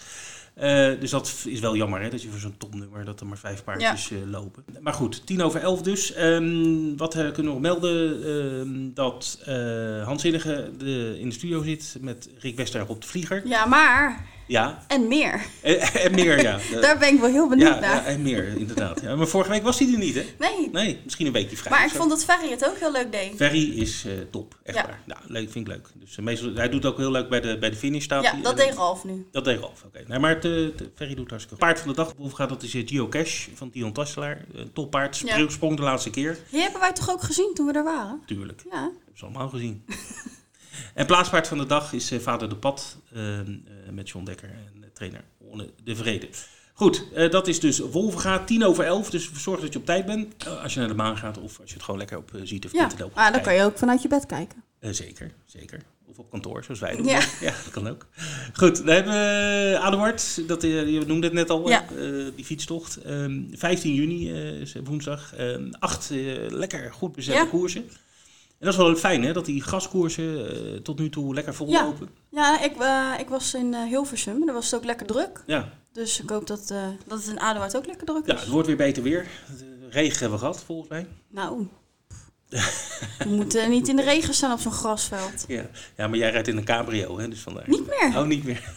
Eh, dus dat is wel jammer, hè, dat je voor zo'n topnummer dat er maar vijf paardjes eh, lopen. Maar goed, tien over elf dus. Ehm, wat eh, kunnen we nog melden? Ehm, dat eh Hans Innige de, in de studio zit met Rick Wester op de vlieger. ja maar Ja. En meer. En, en meer, ja. Daar ben ik wel heel benieuwd ja, naar. Ja, en meer, inderdaad. Ja, maar vorige week was hij er niet, hè? Nee. Nee, misschien een weekje vrij. Maar ik vond dat Ferry het ook heel leuk deed. Ferry is eh, top, echt Ja. waar. Nou, leuk, vind ik leuk. Dus, eh, meestal, hij doet ook heel leuk bij de, bij de finish, Ja, dat En- deed Ralf nu. Dat deed Ralf, oké. Nee, maar het, Ferry doet hartstikke goed. Paard van de dag op gaat, dat is Cash van Dion Tasselaar. Een toppaard, Ja. sprong, de laatste keer. Die hebben wij toch ook gezien toen we daar waren? Tuurlijk, Ja. hebben ze allemaal gezien. en plaatspaard van de dag is eh, Vader de Pad eh, eh, met John Dekker en trainer Onne de Vrede. Goed, dat is dus Wolvenga, tien over elf. Dus zorg dat je op tijd bent als je naar de baan gaat of als je het gewoon lekker op ziet of Ja, lopen. maar dan kan je ook vanuit je bed kijken. Zeker, zeker. Of op kantoor, zoals wij doen. Ja. ja dat kan ook. Goed, dan hebben we. Dat, je noemde het net al, Ja. die fietstocht. Ehm, 15 juni eh, is woensdag. Ehm, acht lekker goed bezette Ja. koersen. Dat is wel fijn, hè? Dat die gaskoersen eh, tot nu toe lekker vol Ja. lopen. Ja, ik, eh, ik was in eh, Hilversum daar was het ook lekker druk. Ja. Dus ik hoop dat, dat het in Aduard ook lekker druk ja, is. het wordt weer beter weer. De regen hebben we gehad, volgens mij. Nou, we moeten niet in de regen staan op zo'n grasveld. Ja. ja, maar jij rijdt in een cabrio, hè? Dus vandaar. Niet meer. Oh, niet meer.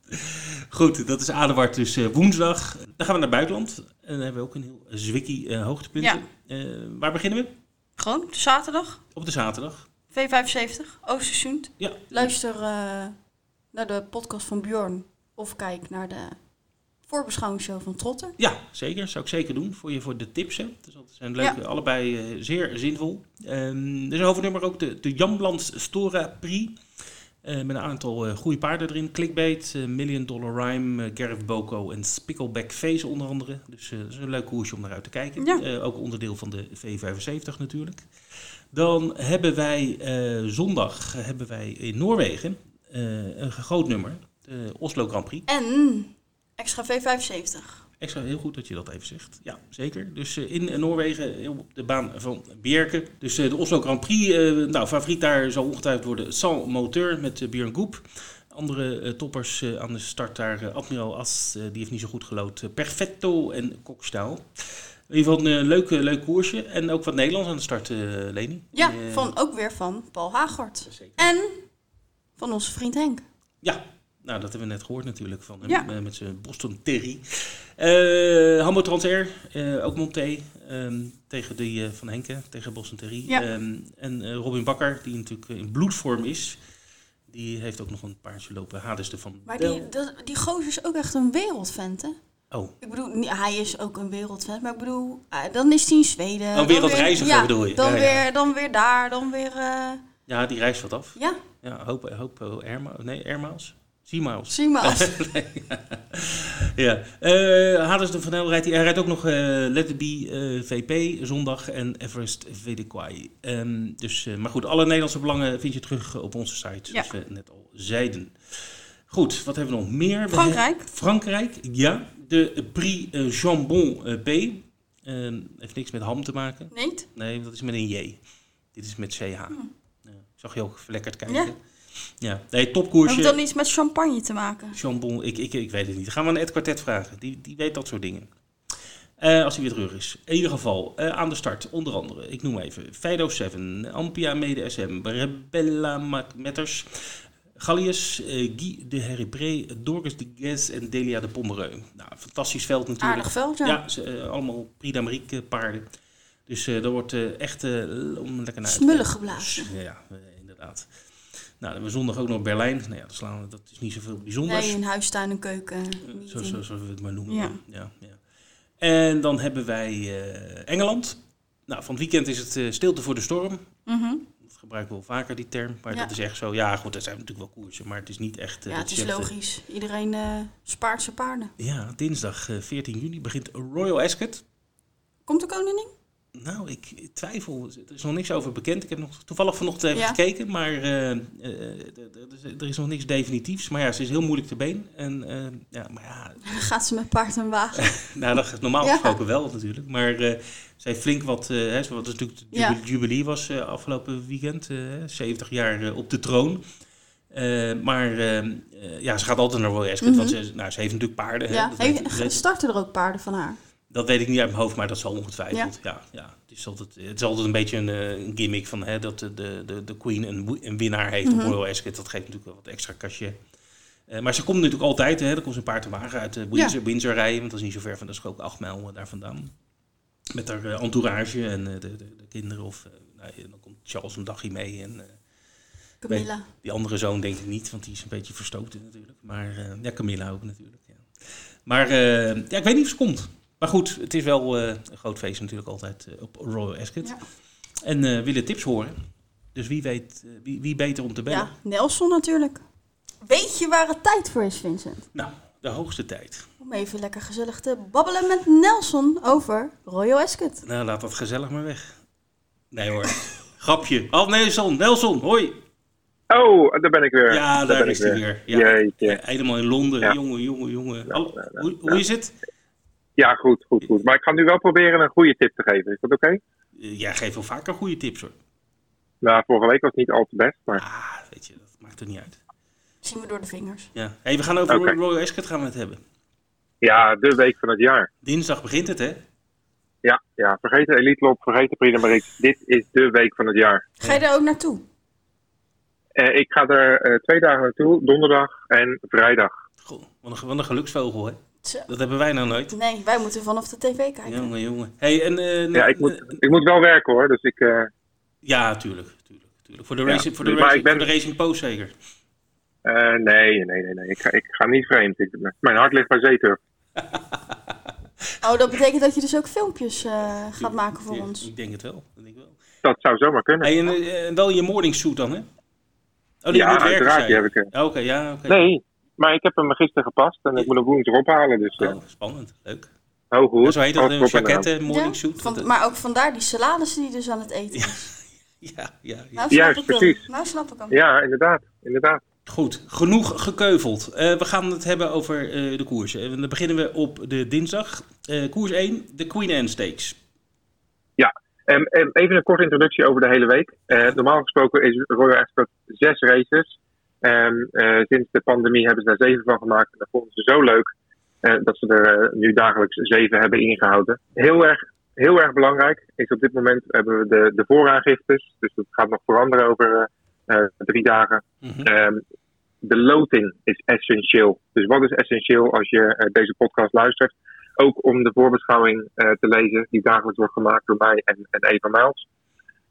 Goed, dat is Aduard dus woensdag. Dan gaan we naar buitenland. En dan hebben we ook een heel zwikkie eh, hoogtepuntje. Eh, waar beginnen we? Gewoon, zaterdag, Op de zaterdag. V75, Oostersund. Ja. Luister eh, naar de podcast van Bjorn of kijk naar de voorbeschouwingsshow van Trotter. Ja, zeker. Zou ik zeker doen. Voor je voor de tips. Hè. Dus dat zijn leuke, allebei eh, zeer zinvol. Ehm er is een overnummer ook de, de Jamblands Stora Prix. Eh, met een aantal eh, goede paarden erin. Clickbait, eh, Million Dollar Rhyme, Gareth Boko en Spickleback Face onder andere. Dus dat is een leuk koersje om naar uit te kijken. Ja. Ook onderdeel van de V75 natuurlijk. Dan hebben wij zondag hebben wij in Noorwegen een groot nummer. De Oslo Grand Prix. En extra V75. Extra heel goed dat je dat even zegt. Ja, zeker. Dus eh, in Noorwegen eh, op de baan van Bjerke. Dus eh, de Oslo Grand Prix. eh, nou, favoriet daar zal ongetwijfeld worden Sans Moteur met uh, Björn Goep. Andere eh, toppers eh, aan de start daar. eh, Admiral As, eh, die heeft niet zo goed gelood. Eh, Perfetto en Kokstaal. In ieder geval een eh, leuk, leuk koersje. En ook wat Nederlands aan de start, eh Leni. Ja, eh, van, ook weer van Paul Hagort. Zeker. En van onze vriend Henk. Ja, nou, dat hebben we net gehoord natuurlijk van hem, Ja. eh, met zijn Boston Terry. Eh Hambo Transair, eh ook Monté, ehm, tegen die eh, van Henke, tegen Boston Terry. Ja. Ehm, en eh, Robin Bakker, die natuurlijk in bloedvorm is, die heeft ook nog een paardje lopen. Hades de van Maar Del. die, dat, die gozer is ook echt een wereldvent, hè? Oh, Ik bedoel, hij is ook een wereldvent, maar ik bedoel, dan is hij in Zweden. Oh, dan wereldreiziger weer- ja, bedoel je? Dan, Ja, ja. Weer, dan weer daar, dan weer... eh, ja, die reist wat af. ja, Ja, hoop, hoop uh, Airma nee, Airmiles? Seamiles. als- ja. Eh Hades de Van El rijdt, hij rijdt ook nog eh Let It Be eh, VP zondag en Everest Vedequai. Ehm dus, maar goed, alle Nederlandse belangen vind je terug op onze site, zoals we net al zeiden. Goed, wat hebben we nog meer? Frankrijk. Frankrijk, ja. De Prix Jambon P. Ehm, heeft niks met ham te maken. Niet? Nee, dat is met een J. Dit is met CH. Ja, ik zag je ook verlekkerd kijken. Ja. Ja, nee, Heeft topkoersje. het dan iets met champagne te maken? Jambon, ik, ik, ik weet het niet. Gaan we aan Ed Kwartet vragen. Die, die weet dat soort dingen. Eh, als hij weer terug is. In ieder geval, eh, aan de start, onder andere, ik noem even, Fido 7, Ampia Mede SM, Rebella Metters, Gallius, eh, Guy de Heribré, Dorcas de Guez en Delia de Pommereu. Nou, fantastisch veld natuurlijk. Aardig veld, ja. Ja, ze, allemaal Prix paarden. Dus dat wordt echt om lekker naar Smullig geblazen. Ja, inderdaad. Nou, dan hebben we zondag ook nog Berlijn. Nou ja, dat, slaan we, dat is niet zoveel bijzonders. Nee, een huis, tuin en keuken. Zo, Niet zo, in- zoals we het maar noemen. Ja. Ja, ja. En dan hebben wij eh, Engeland. Nou, van het weekend is het eh, stilte voor de storm. Mhm. Dat gebruiken we wel vaker, die term. Maar Ja. dat is echt zo. Ja, goed, dat zijn natuurlijk wel koersen. Maar het is niet echt... eh, Ja, het is echt, eh, logisch. Iedereen eh, spaart zijn paarden. ja, dinsdag eh, 14 juni begint Royal Ascot. Komt de koningin? Nou, ik twijfel. Er is nog niks over bekend. Ik heb nog toevallig vanochtend even Ja. gekeken, maar eh, eh, er is- er is nog niks definitiefs. Maar ja, ze is heel moeilijk te been. En eh, ja, maar ja, gaat ze met paard en wagen. nou, dat is normaal Ja. gesproken wel natuurlijk. Maar eh ze heeft flink wat, eh hè, wat natuurlijk de Ja. jubilee, was eh, afgelopen weekend. eh 70 jaar eh, op de troon. Eh, maar eh, eh, ja, ze gaat altijd naar Royal Ascot, want ze, nou, ze heeft natuurlijk paarden. Mhm. Ja. weet- starten er ook paarden van haar? Dat weet ik niet uit mijn hoofd, maar dat zal ongetwijfeld. Ja. Ja, Het, is altijd, het is altijd een beetje een, eh, een gimmick van hè, dat de, de, de, Queen een, een winnaar heeft Mhm. op Royal Ascot. Dat geeft natuurlijk wel wat extra cachet. Eh, maar ze komt natuurlijk altijd, hè, er komt een paard te wagen uit de Windsor, Windsor rijden, want dat is niet zo ver van, dat is ook acht mijl eh, daar vandaan. Met haar eh, entourage en eh, de, de, de kinderen, of eh, nou, ja, dan komt Charles een dagje mee en... eh, Camilla. die andere zoon denk ik niet, want die is een beetje verstoten natuurlijk. Maar eh, ja, Camilla ook natuurlijk. Ja. Maar eh, ja, ik weet niet of ze komt. Maar goed, het is wel eh, een groot feest natuurlijk altijd eh, op Royal Ascot. Ja. En eh willen tips horen. Dus wie weet, wie, wie beter om te bellen? Ja, Nelson natuurlijk. Weet je waar het tijd voor is, Vincent? Nou, de hoogste tijd. Om even lekker gezellig te babbelen met Nelson over Royal Ascot. Nou, laat dat gezellig maar weg. Nee hoor. Grapje. Al Nelson, Nelson, hoi. Oh, daar ben ik weer. Ja, daar, ben is ik hij weer. Ja. Jeetje. Helemaal in Londen. Ja. Jongen, jongen, jongen. Oh, hoe, hoe is het? Ja, goed, goed, goed. Maar ik ga nu wel proberen een goede tip te geven. Is dat oké? Eh, Jij geeft wel vaker goede tips hoor. Nou, vorige week was het niet al te best, maar Ah, weet je, dat maakt er niet uit. Zien we door de vingers. Ja. Hey, we gaan over. Royal Ascot gaan we het hebben. ja, de week van het jaar. Dinsdag begint het, hè? Ja, ja, vergeet de Elite Lop, vergeet de Prix. Dit is de week van het jaar. Ga je daar ook naartoe? Eh, ik ga er eh, twee dagen naartoe, donderdag en vrijdag. Goh, wat een, wat een geluksvogel, hè? Zo. Dat hebben wij nou nooit. Nee, wij moeten vanaf de tv kijken. Jongen, jongen. Hey, en, eh, Ja, ik moet, ik moet wel werken hoor, dus ik... eh, ja, tuurlijk, tuurlijk, tuurlijk. Voor de, Ja, racing, voor de, dus maar racing, ik ben- voor de Racing Post zeker. eh, nee, nee, nee, nee. Ik ga, ik ga niet vreemd. Ik, mijn hart ligt bij zeeturf. Oh, dat betekent dat je dus ook filmpjes eh, gaat maken voor Ja, ons. Ik denk het wel. Ik denk het wel. Dat zou zomaar kunnen. Hey, en eh, wel je morning suit dan, hè? Oh, die ja, moet werken, uiteraard. Die je. heb ik. Ja, Oké, ja, oké. Nee, maar ik heb hem gisteren gepast en ik moet hem woensdag ophalen. Dus eh Oh, spannend. Leuk. oh, goed. Ja, zo heet dat, een jacket, morning Ja, suit. van- eh, maar ook vandaar die salades die je dus aan het eten is. ja, ja, ja. Nou snap Juist, ik hem. precies. Nou snap ik hem. Ja, inderdaad. inderdaad. Goed, genoeg gekeuveld. Eh, we gaan het hebben over eh, de koersen. En dan beginnen we op de dinsdag. Eh, koers 1, de Queen Anne Stakes. Ehm, ehm, even een korte introductie over de hele week. Eh, normaal gesproken is Royal Ascot zes races. Ehm, eh, sinds de pandemie hebben ze daar zeven van gemaakt. En dat vonden ze zo leuk eh, dat ze er eh, nu dagelijks zeven hebben ingehouden. Heel erg, heel erg belangrijk is op dit moment hebben we de, de vooraangiftes. Dus dat gaat nog veranderen over drie dagen. Mhm. Ehm, de loting is essentieel. Dus wat is essentieel als je deze podcast luistert? Ook om de voorbeschouwing te lezen, die dagelijks wordt gemaakt door mij en, en Eva Miles.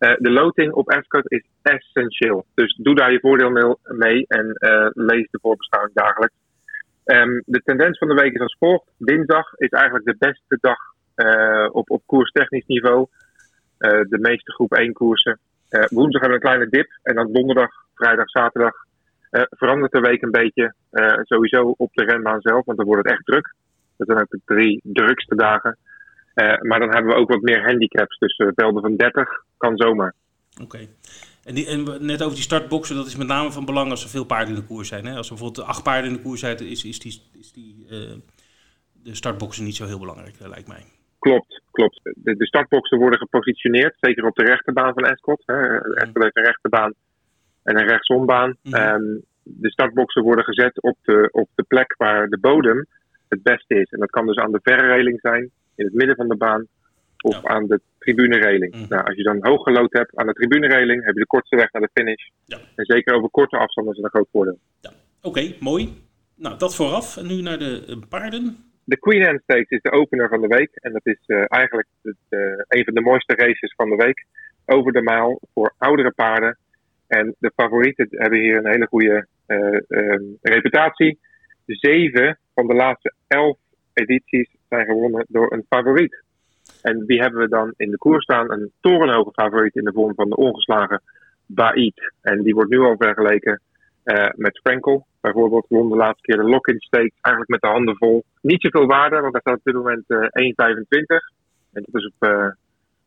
Eh, de loting op Ascot is essentieel. Dus doe daar je voordeel mee- en eh, lees de voorbeschouwing dagelijks. Ehm, de tendens van de week is als volgt. Dinsdag is eigenlijk de beste dag eh, op, op koerstechnisch niveau. De meeste groep 1 koersen. Woensdag hebben we een kleine dip. En dan donderdag, vrijdag, zaterdag verandert de week een beetje. sowieso op de renbaan zelf, want dan wordt het echt druk. Dat zijn ook de drie drukste dagen. Eh, maar dan hebben we ook wat meer handicaps. Dus eh, velden van 30 kan zomaar. Oké. En, die, en net over die startboxen, dat is met name van belang als er veel paarden in de koers zijn. Hè? Als er bijvoorbeeld acht paarden in de koers zijn, is, is, die, is die, eh, de startboxen niet zo heel belangrijk, lijkt mij. Klopt, klopt. De, de startboxen worden gepositioneerd, zeker op de rechterbaan van Ascot. Hè. Ascot heeft een rechterbaan en een rechtsombaan. Mhm. Ehm, de startboxen worden gezet op de, op de plek waar de bodem het beste is. En dat kan dus aan de verre reling zijn, in het midden van de baan, of Ja. aan de tribunereling. Mhm. Nou, als je dan hoog gelood hebt aan de tribunereling, heb je de kortste weg naar de finish. Ja. En zeker over korte afstanden is dat een groot voordeel. Oké, mooi. Nou, dat vooraf. En nu naar de eh, paarden. De Queen Anne Stakes is de opener van de week. En dat is eh, eigenlijk het, eh, een van de mooiste races van de week. Over de mijl voor oudere paarden. En de favorieten hebben hier een hele goede eh, ehm, reputatie. Zeven van de laatste elf edities zijn gewonnen door een favoriet. En wie hebben we dan in de koers staan? Een torenhoge favoriet in de vorm van de ongeslagen Baid. En die wordt nu al vergeleken eh, met Frankel. Bijvoorbeeld won de laatste keer de lock-in stakes eigenlijk met de handen vol. Niet zoveel waarde, want daar staat op dit moment eh 1,25. En dat is op eh,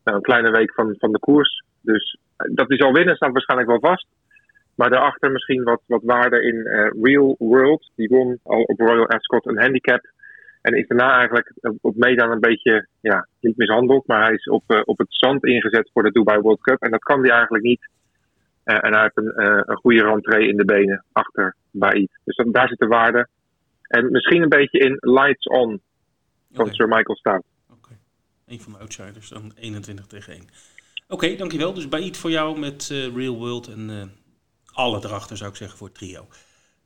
nou, een kleine week van, van de koers. Dus eh, dat hij zal winnen staat waarschijnlijk wel vast. Maar daarachter misschien wat, wat waarde in eh, Real World. Die won al op Royal Ascot een handicap. En is daarna eigenlijk op- op meedaan een beetje, ja, niet mishandeld. Maar hij is op, eh, op het zand ingezet voor de Dubai World Cup. En dat kan hij eigenlijk niet. Eh, en hij heeft een, eh, een goede rentree in de benen achter Baid. Dus dat, daar zit de waarde. En misschien een beetje in Lights On van. Sir Michael Stout. Oké. Een van de outsiders, dan 21 tegen 1. Oké, dankjewel. Dus Baid voor jou met eh, Real World en eh, alle erachter zou ik zeggen voor het trio.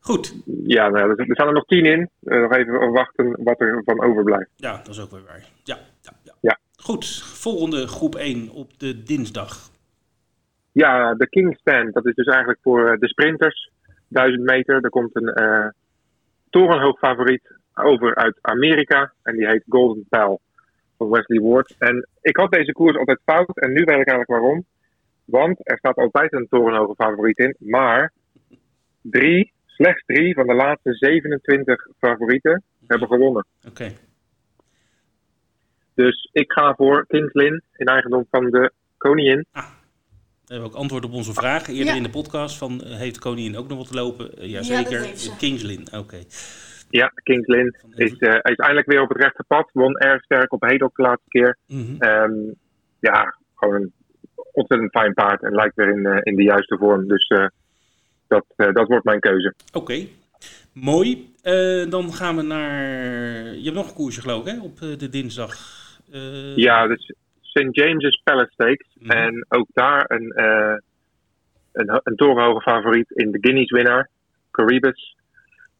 Goed. Ja, nou, er, staan er nog tien in. Uh, nog even wachten wat er van overblijft. Ja, dat is ook weer waar. Ja, ja, ja. ja. Goed, volgende groep 1 op de dinsdag. Ja, de Kingspan. Dat is dus eigenlijk voor de sprinters. 1000 meter. Er komt een uh, torenhoog favoriet over uit Amerika. En die heet Golden Pal van Wesley Ward. En ik had deze koers altijd fout. En nu weet ik eigenlijk waarom. Want er staat altijd een torenhoge favoriet in. Maar drie, slechts drie van de laatste 27 favorieten hebben gewonnen. Oké. Dus ik ga voor Kings Lynn in eigendom van de koningin. Ah, we hebben ook antwoord op onze vraag eerder ja. in de podcast. Van, uh, heeft de koningin ook nog wat te lopen? Uh, jazeker, ja, Kings Lynn. Oké. Okay. Ja, Kings Lynn is, uh, is eindelijk weer op het rechte pad. Won erg sterk op Hedok de laatste keer. Mm -hmm. um, ja, gewoon een ontzettend fijn paard. En lijkt weer in, in de juiste vorm. Dus dat, dat wordt mijn keuze. Oké. Okay. Mooi. Uh, dan gaan we naar. Je hebt nog een koersje, geloof ik, hè? op de dinsdag. Ja, dus St. James's Palace Stakes. Mm. En ook daar een, een, een torenhoge favoriet in de Guineas winnaar, Caribus.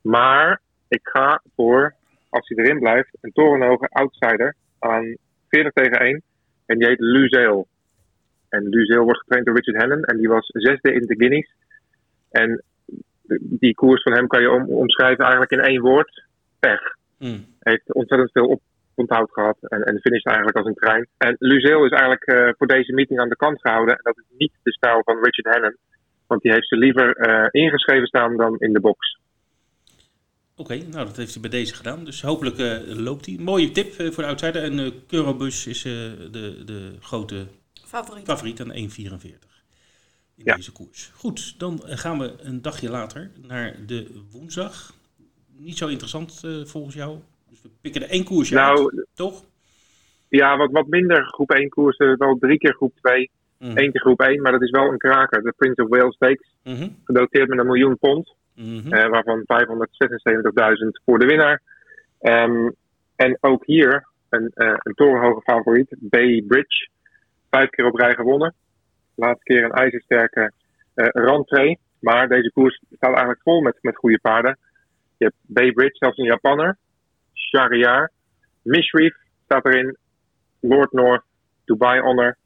Maar ik ga voor, als hij erin blijft, een torenhoge outsider aan 40 tegen 1. En die heet Luzel. En Luzel wordt getraind door Richard Hannon. En die was zesde in de Guineas. En die koers van hem kan je om, omschrijven eigenlijk in één woord. Pech. Mm. Hij heeft ontzettend veel op, onthoud gehad en, en finisht eigenlijk als een trein. En Luzel is eigenlijk uh, voor deze meeting aan de kant gehouden. En dat is niet de stijl van Richard Hannon. Want die heeft ze liever uh, ingeschreven staan dan in de box. Oké, okay, nou dat heeft hij bij deze gedaan. Dus hopelijk uh, loopt hij. Mooie tip voor de outsider. En uh, Curobus is de, de grote favoriet, favoriet aan 1,44 in ja. deze koers. Goed, dan gaan we een dagje later naar de woensdag. Niet zo interessant uh, volgens jou. Dus we pikken er één koersje nou, uit, toch? Ja, wat, wat minder groep 1 koersen. Wel drie keer groep 2, mm. één keer groep 1. Maar dat is wel een kraker. De Prince of Wales Stakes. Mm -hmm. Gedoteerd met een miljoen pond. Mm -hmm. uh, waarvan 576.000 voor de winnaar. Um, en ook hier een, uh, een torenhoge favoriet. Bay Bridge. Vijf keer op rij gewonnen laatste keer een ijzersterke uh, rentree. Maar deze koers staat eigenlijk vol met, met goede paarden. Je hebt Bay Bridge, zelfs een Japanner. Shariar. Mishreef staat erin. Lord North. Dubai Honor.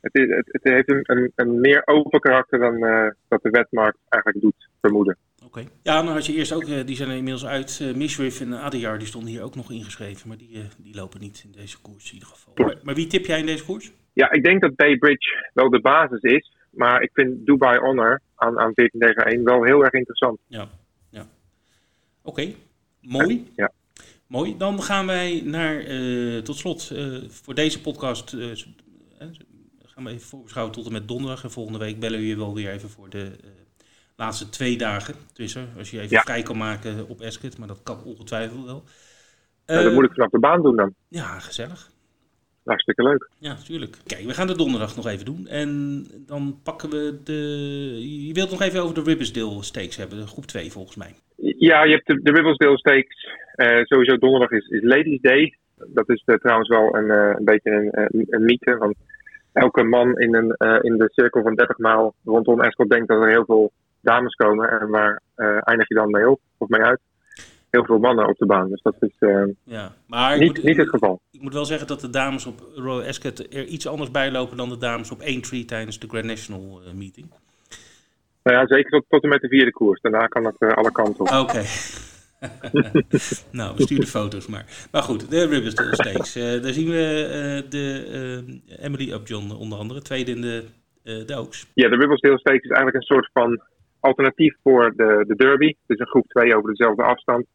Het, is, het, het heeft een, een, een, meer open karakter dan uh, dat de wetmarkt eigenlijk doet vermoeden. Oké. Okay. Ja, nou had je eerst ook, uh, die zijn er inmiddels uit. Uh, en Adiyar, die stonden hier ook nog ingeschreven. Maar die, die lopen niet in deze koers in ieder geval. Maar, maar wie tip jij in deze koers? Ja, ik denk dat Bay Bridge wel de basis is. Maar ik vind Dubai Honor aan, aan 14 tegen 1 wel heel erg interessant. Ja, ja. Oké, okay. mooi. Ja. Mooi. Dan gaan wij naar, uh, tot slot, uh, voor deze podcast, uh, gaan we even voorbeschouwen tot en met donderdag. En volgende week bellen we je wel weer even voor de laatste twee dagen. Dus als je even ja. vrij kan maken op Esket, maar dat kan ongetwijfeld wel. Ja, dat moet ik vanaf de baan doen dan. Ja, gezellig. Hartstikke leuk. Ja, natuurlijk. Kijk, we gaan de donderdag nog even doen. En dan pakken we de... Je wilt nog even over de Ribbersdale Stakes hebben, de groep 2 volgens mij. Ja, je hebt de, de Ribbersdale Stakes. Uh, sowieso donderdag is, is Ladies Day. Dat is uh, trouwens wel een, uh, een beetje een, een, een, mythe. Want elke man in, een, in de cirkel van 30 maal rondom Escort denkt dat er heel veel dames komen. En waar eindig je dan mee op of mee uit? Heel veel mannen op de baan. Dus dat is uh, ja, maar niet, moet, niet het geval. Ik moet wel zeggen dat de dames op Royal Ascot er iets anders bijlopen dan de dames op 1-3 tijdens de Grand National uh, meeting. Nou ja, zeker tot, tot en met de vierde koers. Daarna kan het uh, alle kanten op. Oké. Okay. nou, we sturen foto's maar. Maar goed, de Ribbersdale Stakes. Uh, daar zien we de Emily Upjohn onder andere, tweede in de, de Oaks. Ja, de Ribbersdale Stakes is eigenlijk een soort van alternatief voor de, de Derby. Het is een groep 2 over dezelfde afstand.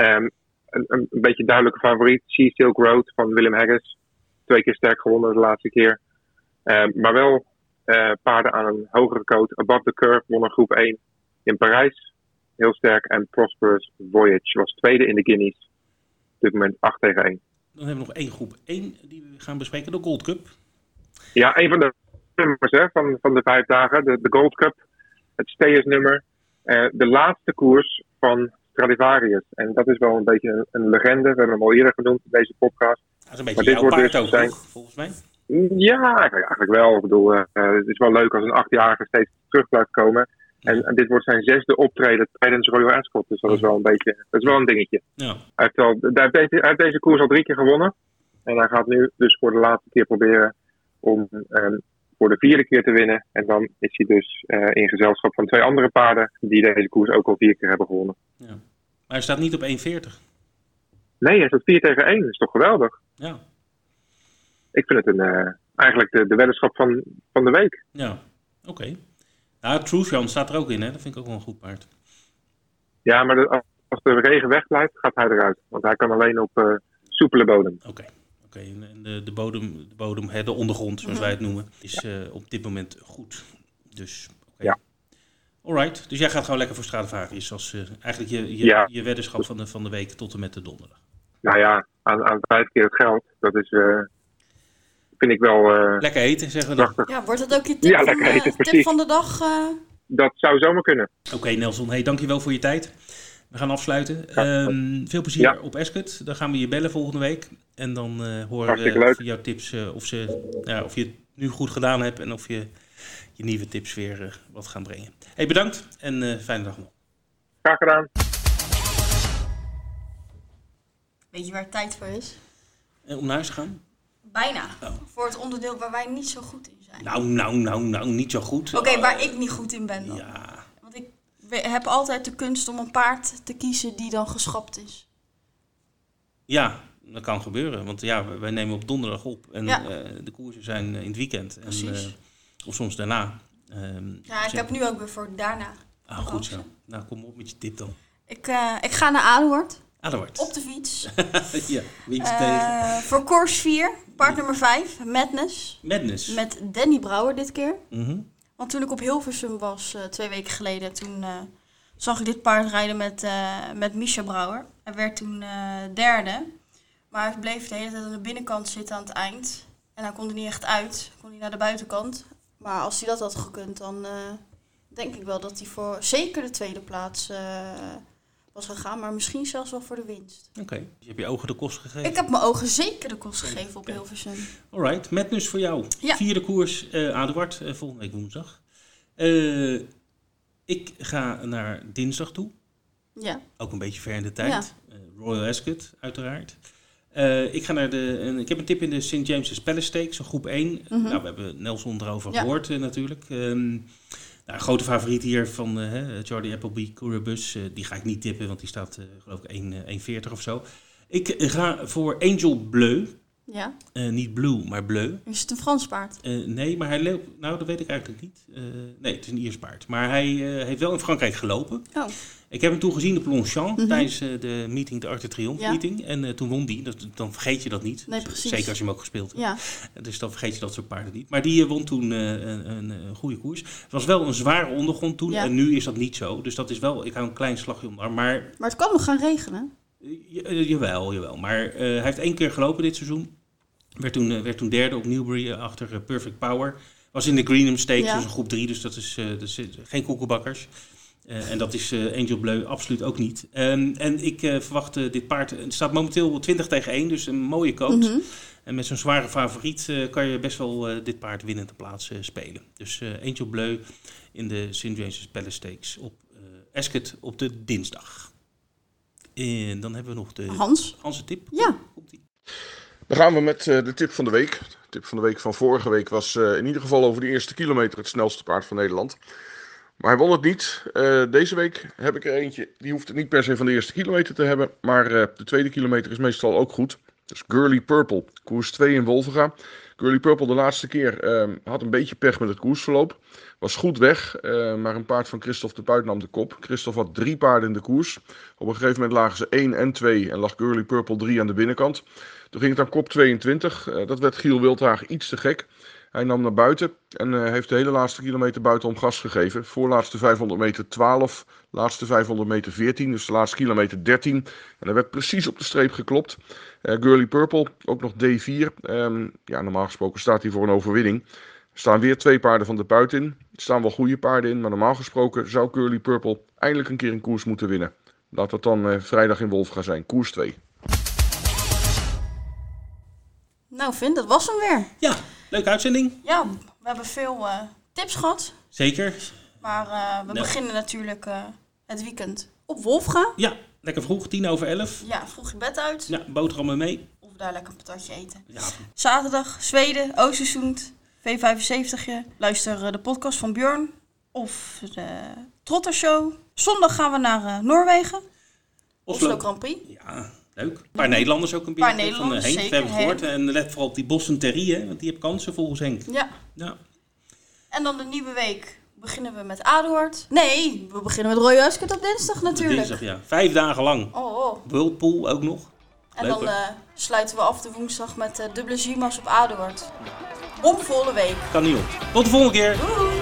Um, een, een, beetje duidelijke favoriet, Sea Silk Road van Willem Haggis. Twee keer sterk gewonnen de laatste keer. Um, maar wel uh, paarden aan een hogere coat. Above the Curve won een groep 1 in Parijs. Heel sterk. En Prosperous Voyage was tweede in de Guineas. Op dit moment 8 tegen 1. Dan hebben we nog één groep 1 die we gaan bespreken, de Gold Cup. Ja, een van de nummers hè, van, van de vijf dagen, de, de Gold Cup. Het steyersnummer. Uh, de laatste koers van Stradivarius. En dat is wel een beetje een, een, legende. We hebben hem al eerder genoemd in deze podcast. Dat is een beetje jouw paard dus ook, zijn... volgens mij. Ja, eigenlijk, wel. Ik bedoel, uh, het is wel leuk als een achtjarige steeds terug blijft komen. En, en dit wordt zijn zesde optreden tijdens Royal Ascot. Dus dat is wel een beetje, dat is wel een dingetje. Ja. Hij heeft, al, hij heeft, deze, hij heeft deze koers al drie keer gewonnen. En hij gaat nu dus voor de laatste keer proberen om ehm, voor de vierde keer te winnen. En dan is hij dus eh, in gezelschap van twee andere paarden die deze koers ook al vier keer hebben gewonnen. ja. Maar hij staat niet op 1,40. Nee, hij staat 4 tegen 1. Dat is toch geweldig? Ja. Ik vind het een, eh, eigenlijk de, de weddenschap van, van de week. Ja. Oké. Nou, Trujan staat er ook in, hè? Dat vind ik ook wel een goed paard. Ja, maar de- als de regen wegblijft, gaat hij eruit. Want hij kan alleen op eh, soepele bodem. Oké. Oké, en de, de bodem, de, bodem hè, de ondergrond, zoals wij het noemen, is eh, op dit moment goed. Dus. Alright, dus jij gaat gewoon lekker voor Stradivarius als eh, eigenlijk je, je, Ja. je weddenschap van de, van de week tot en met de donderdag. Nou ja, aan, aan vijf keer het geld, dat is, eh, vind ik wel eh, Lekker eten, zeggen we dan. prachtig. Ja, wordt het ook je tip, Ja, van, eten, tip van de dag? eh? Dat zou zomaar kunnen. Oké, Nelson, hey, dankjewel voor je tijd. We gaan afsluiten. Ehm, veel plezier Ja. op Ascot. Dan gaan we je bellen volgende week. En dan eh horen we jouw tips eh, of, ze, ja, of je het nu goed gedaan hebt en of je je nieuwe tips weer wat gaan brengen. Hey, bedankt en eh, fijne dag nog. Graag gedaan. Weet je waar het tijd voor is? En om naar huis te gaan? Bijna. Oh. Voor het onderdeel waar wij niet zo goed in zijn. Nou, nou, nou, nou, niet zo goed. Oké, waar ik niet goed in ben dan. Ja, Want ik heb altijd de kunst om een paard te kiezen die dan geschapt is. ja, dat kan gebeuren. Want ja, wij- nemen op donderdag op. En Ja. eh, de koersen zijn eh, in het weekend. En, eh, of soms daarna. Ehm, Ja, ik heb nu ook weer voor daarna. Ah, goed zo. Nou, kom op met je tip dan. Ik, eh, ik ga naar Adelwoord Adelwoord. op de fiets. ja, wie is het tegen? Eh, voor course 4, paard nummer 5, Madness. Madness. Met Danny Brouwer dit keer. Mhm. Want toen ik op Hilversum was, eh, twee weken geleden, toen eh, zag ik dit paard rijden met, eh met Misha Brouwer. Hij werd toen eh, derde. Maar hij bleef de hele tijd aan de binnenkant zitten aan het eind. En hij kon er niet echt uit. Kon hij naar de buitenkant. Maar als hij dat had gekund, dan eh, denk ik wel dat hij voor zeker de tweede plaats eh, was gegaan. Maar misschien zelfs wel voor de winst. Oké, dus je hebt je ogen de kost gegeven. Ik heb mijn ogen zeker de kost gegeven op Hilversum. Alright, Madness voor jou. Ja. Vierde koers, eh Adelwoord, eh, volgende week woensdag. Ik ga naar dinsdag toe. Ja, Ook een beetje ver in de tijd. Royal Ascot, uiteraard. Eh, ik, ga naar de, ik heb een tip in de St. James's Palace Stakes, een groep 1. Nou, we hebben Nelson erover Mhm. Ja. gehoord eh, natuurlijk. Ehm, nou, grote favoriet hier van eh Charlie Appleby, Courabus. eh, die ga ik niet tippen, want die staat eh, geloof ik 1, eh, 1,40 of zo. Ik eh, ga voor Angel Bleu. Ja. Eh, niet Blue, maar Bleu. Is het een Frans paard? Eh, nee, maar hij loopt... Nou, dat weet ik eigenlijk niet. Eh, nee, het is een Iers paard. Maar hij heeft wel in Frankrijk gelopen. Oh. Ik heb hem toen gezien op Longchamp Mhm. tijdens de meeting, de Arte Triomphe Ja. meeting. En toen won die. Dat, dan vergeet je dat niet. Nee, precies. Zeker als je hem ook gespeeld hebt. Ja. Dus dan vergeet je dat soort paarden niet. Maar die won toen een, een, een goede koers. Het was wel een zware ondergrond toen. Ja. En nu is dat niet zo. Dus dat is wel... Ik hou een klein slagje om. Maar Maar het kan nog gaan regenen. ja- jawel, jawel. Maar hij heeft één keer gelopen dit seizoen. Werd toen, eh, werd toen derde op Newbury eh, achter eh, Perfect Power. Was in de Greenham Stakes, Ja. dus een groep drie. Dus dat is, dat is geen koekenbakkers. En dat is eh, Angel Bleu absoluut ook niet. Ehm, en ik eh, verwacht dit paard... Het staat momenteel 20 tegen 1, dus een mooie coach. Mhm. En met zo'n zware favoriet kan je best wel dit paard winnende plaats eh, spelen. Dus Angel Bleu in de St. James's Palace Stakes op Ascot op de dinsdag. En dan hebben we nog de Hans? Hanse tip. Ja. Dan gaan we met eh, de tip van de week. De tip van de week van vorige week was eh, in ieder geval over de eerste kilometer het snelste paard van Nederland. Maar hij won het niet. Eh, deze week heb ik er eentje, die hoeft het niet per se van de eerste kilometer te hebben. Maar de tweede kilometer is meestal ook goed. Dus Girly Purple, koers 2 in Wolvenga. Girly Purple de laatste keer eh, had een beetje pech met het koersverloop. Was goed weg, eh, maar een paard van Christophe de Puit nam de kop. Christophe had drie paarden in de koers. Op een gegeven moment lagen ze 1 en 2 en lag Girly Purple 3 aan de binnenkant. Toen ging het aan kop 22. Eh, dat werd Giel Wildhaag iets te gek. Hij nam naar buiten en eh, heeft de hele laatste kilometer buitenom gas gegeven. Voorlaatste 500 meter 12, laatste 500 meter 14, dus de laatste kilometer 13. En er werd precies op de streep geklopt. Eh Girly Purple, ook nog D4. Ehm, ja, normaal gesproken staat hij voor een overwinning. Er staan weer twee paarden van de buit in. Er staan wel goede paarden in, maar normaal gesproken zou Girly Purple eindelijk een keer een koers moeten winnen. Laat dat dan eh, vrijdag in Wolfga zijn, koers 2. Nou, Vin, dat was hem weer. Ja, leuke uitzending. Ja, we hebben veel eh, tips gehad. Zeker. Maar eh, we beginnen natuurlijk eh, het weekend op Wolfga. Ja, lekker vroeg, tien over elf. Ja, vroeg je bed uit. Ja, boterhammen mee. Of daar lekker een patatje eten. Ja, Zaterdag, Zweden, Oosterzoend, V75. Luister de podcast van Björn. Of de Trotter Show. Zondag gaan we naar Noorwegen. Oslo Oslo. Grand Prix. Ja, leuk. Een paar Nederlanders ook een Paar beetje. Van eh, Henk, we hebben het zeker, gehoord. En let vooral op die Boston Terry, hè, want die heeft kansen volgens Henk. Ja. Ja. En dan de nieuwe week beginnen we met Aduard. Nee, we beginnen met Roy Huskert op dinsdag natuurlijk. Dinsdag, ja. Vijf dagen lang. Oh, oh. Whirlpool ook nog. En dan eh, sluiten we af de woensdag met eh, dubbele Zimas op Aduard. Bomvolle week. Kan niet op. Tot de volgende keer. Doei!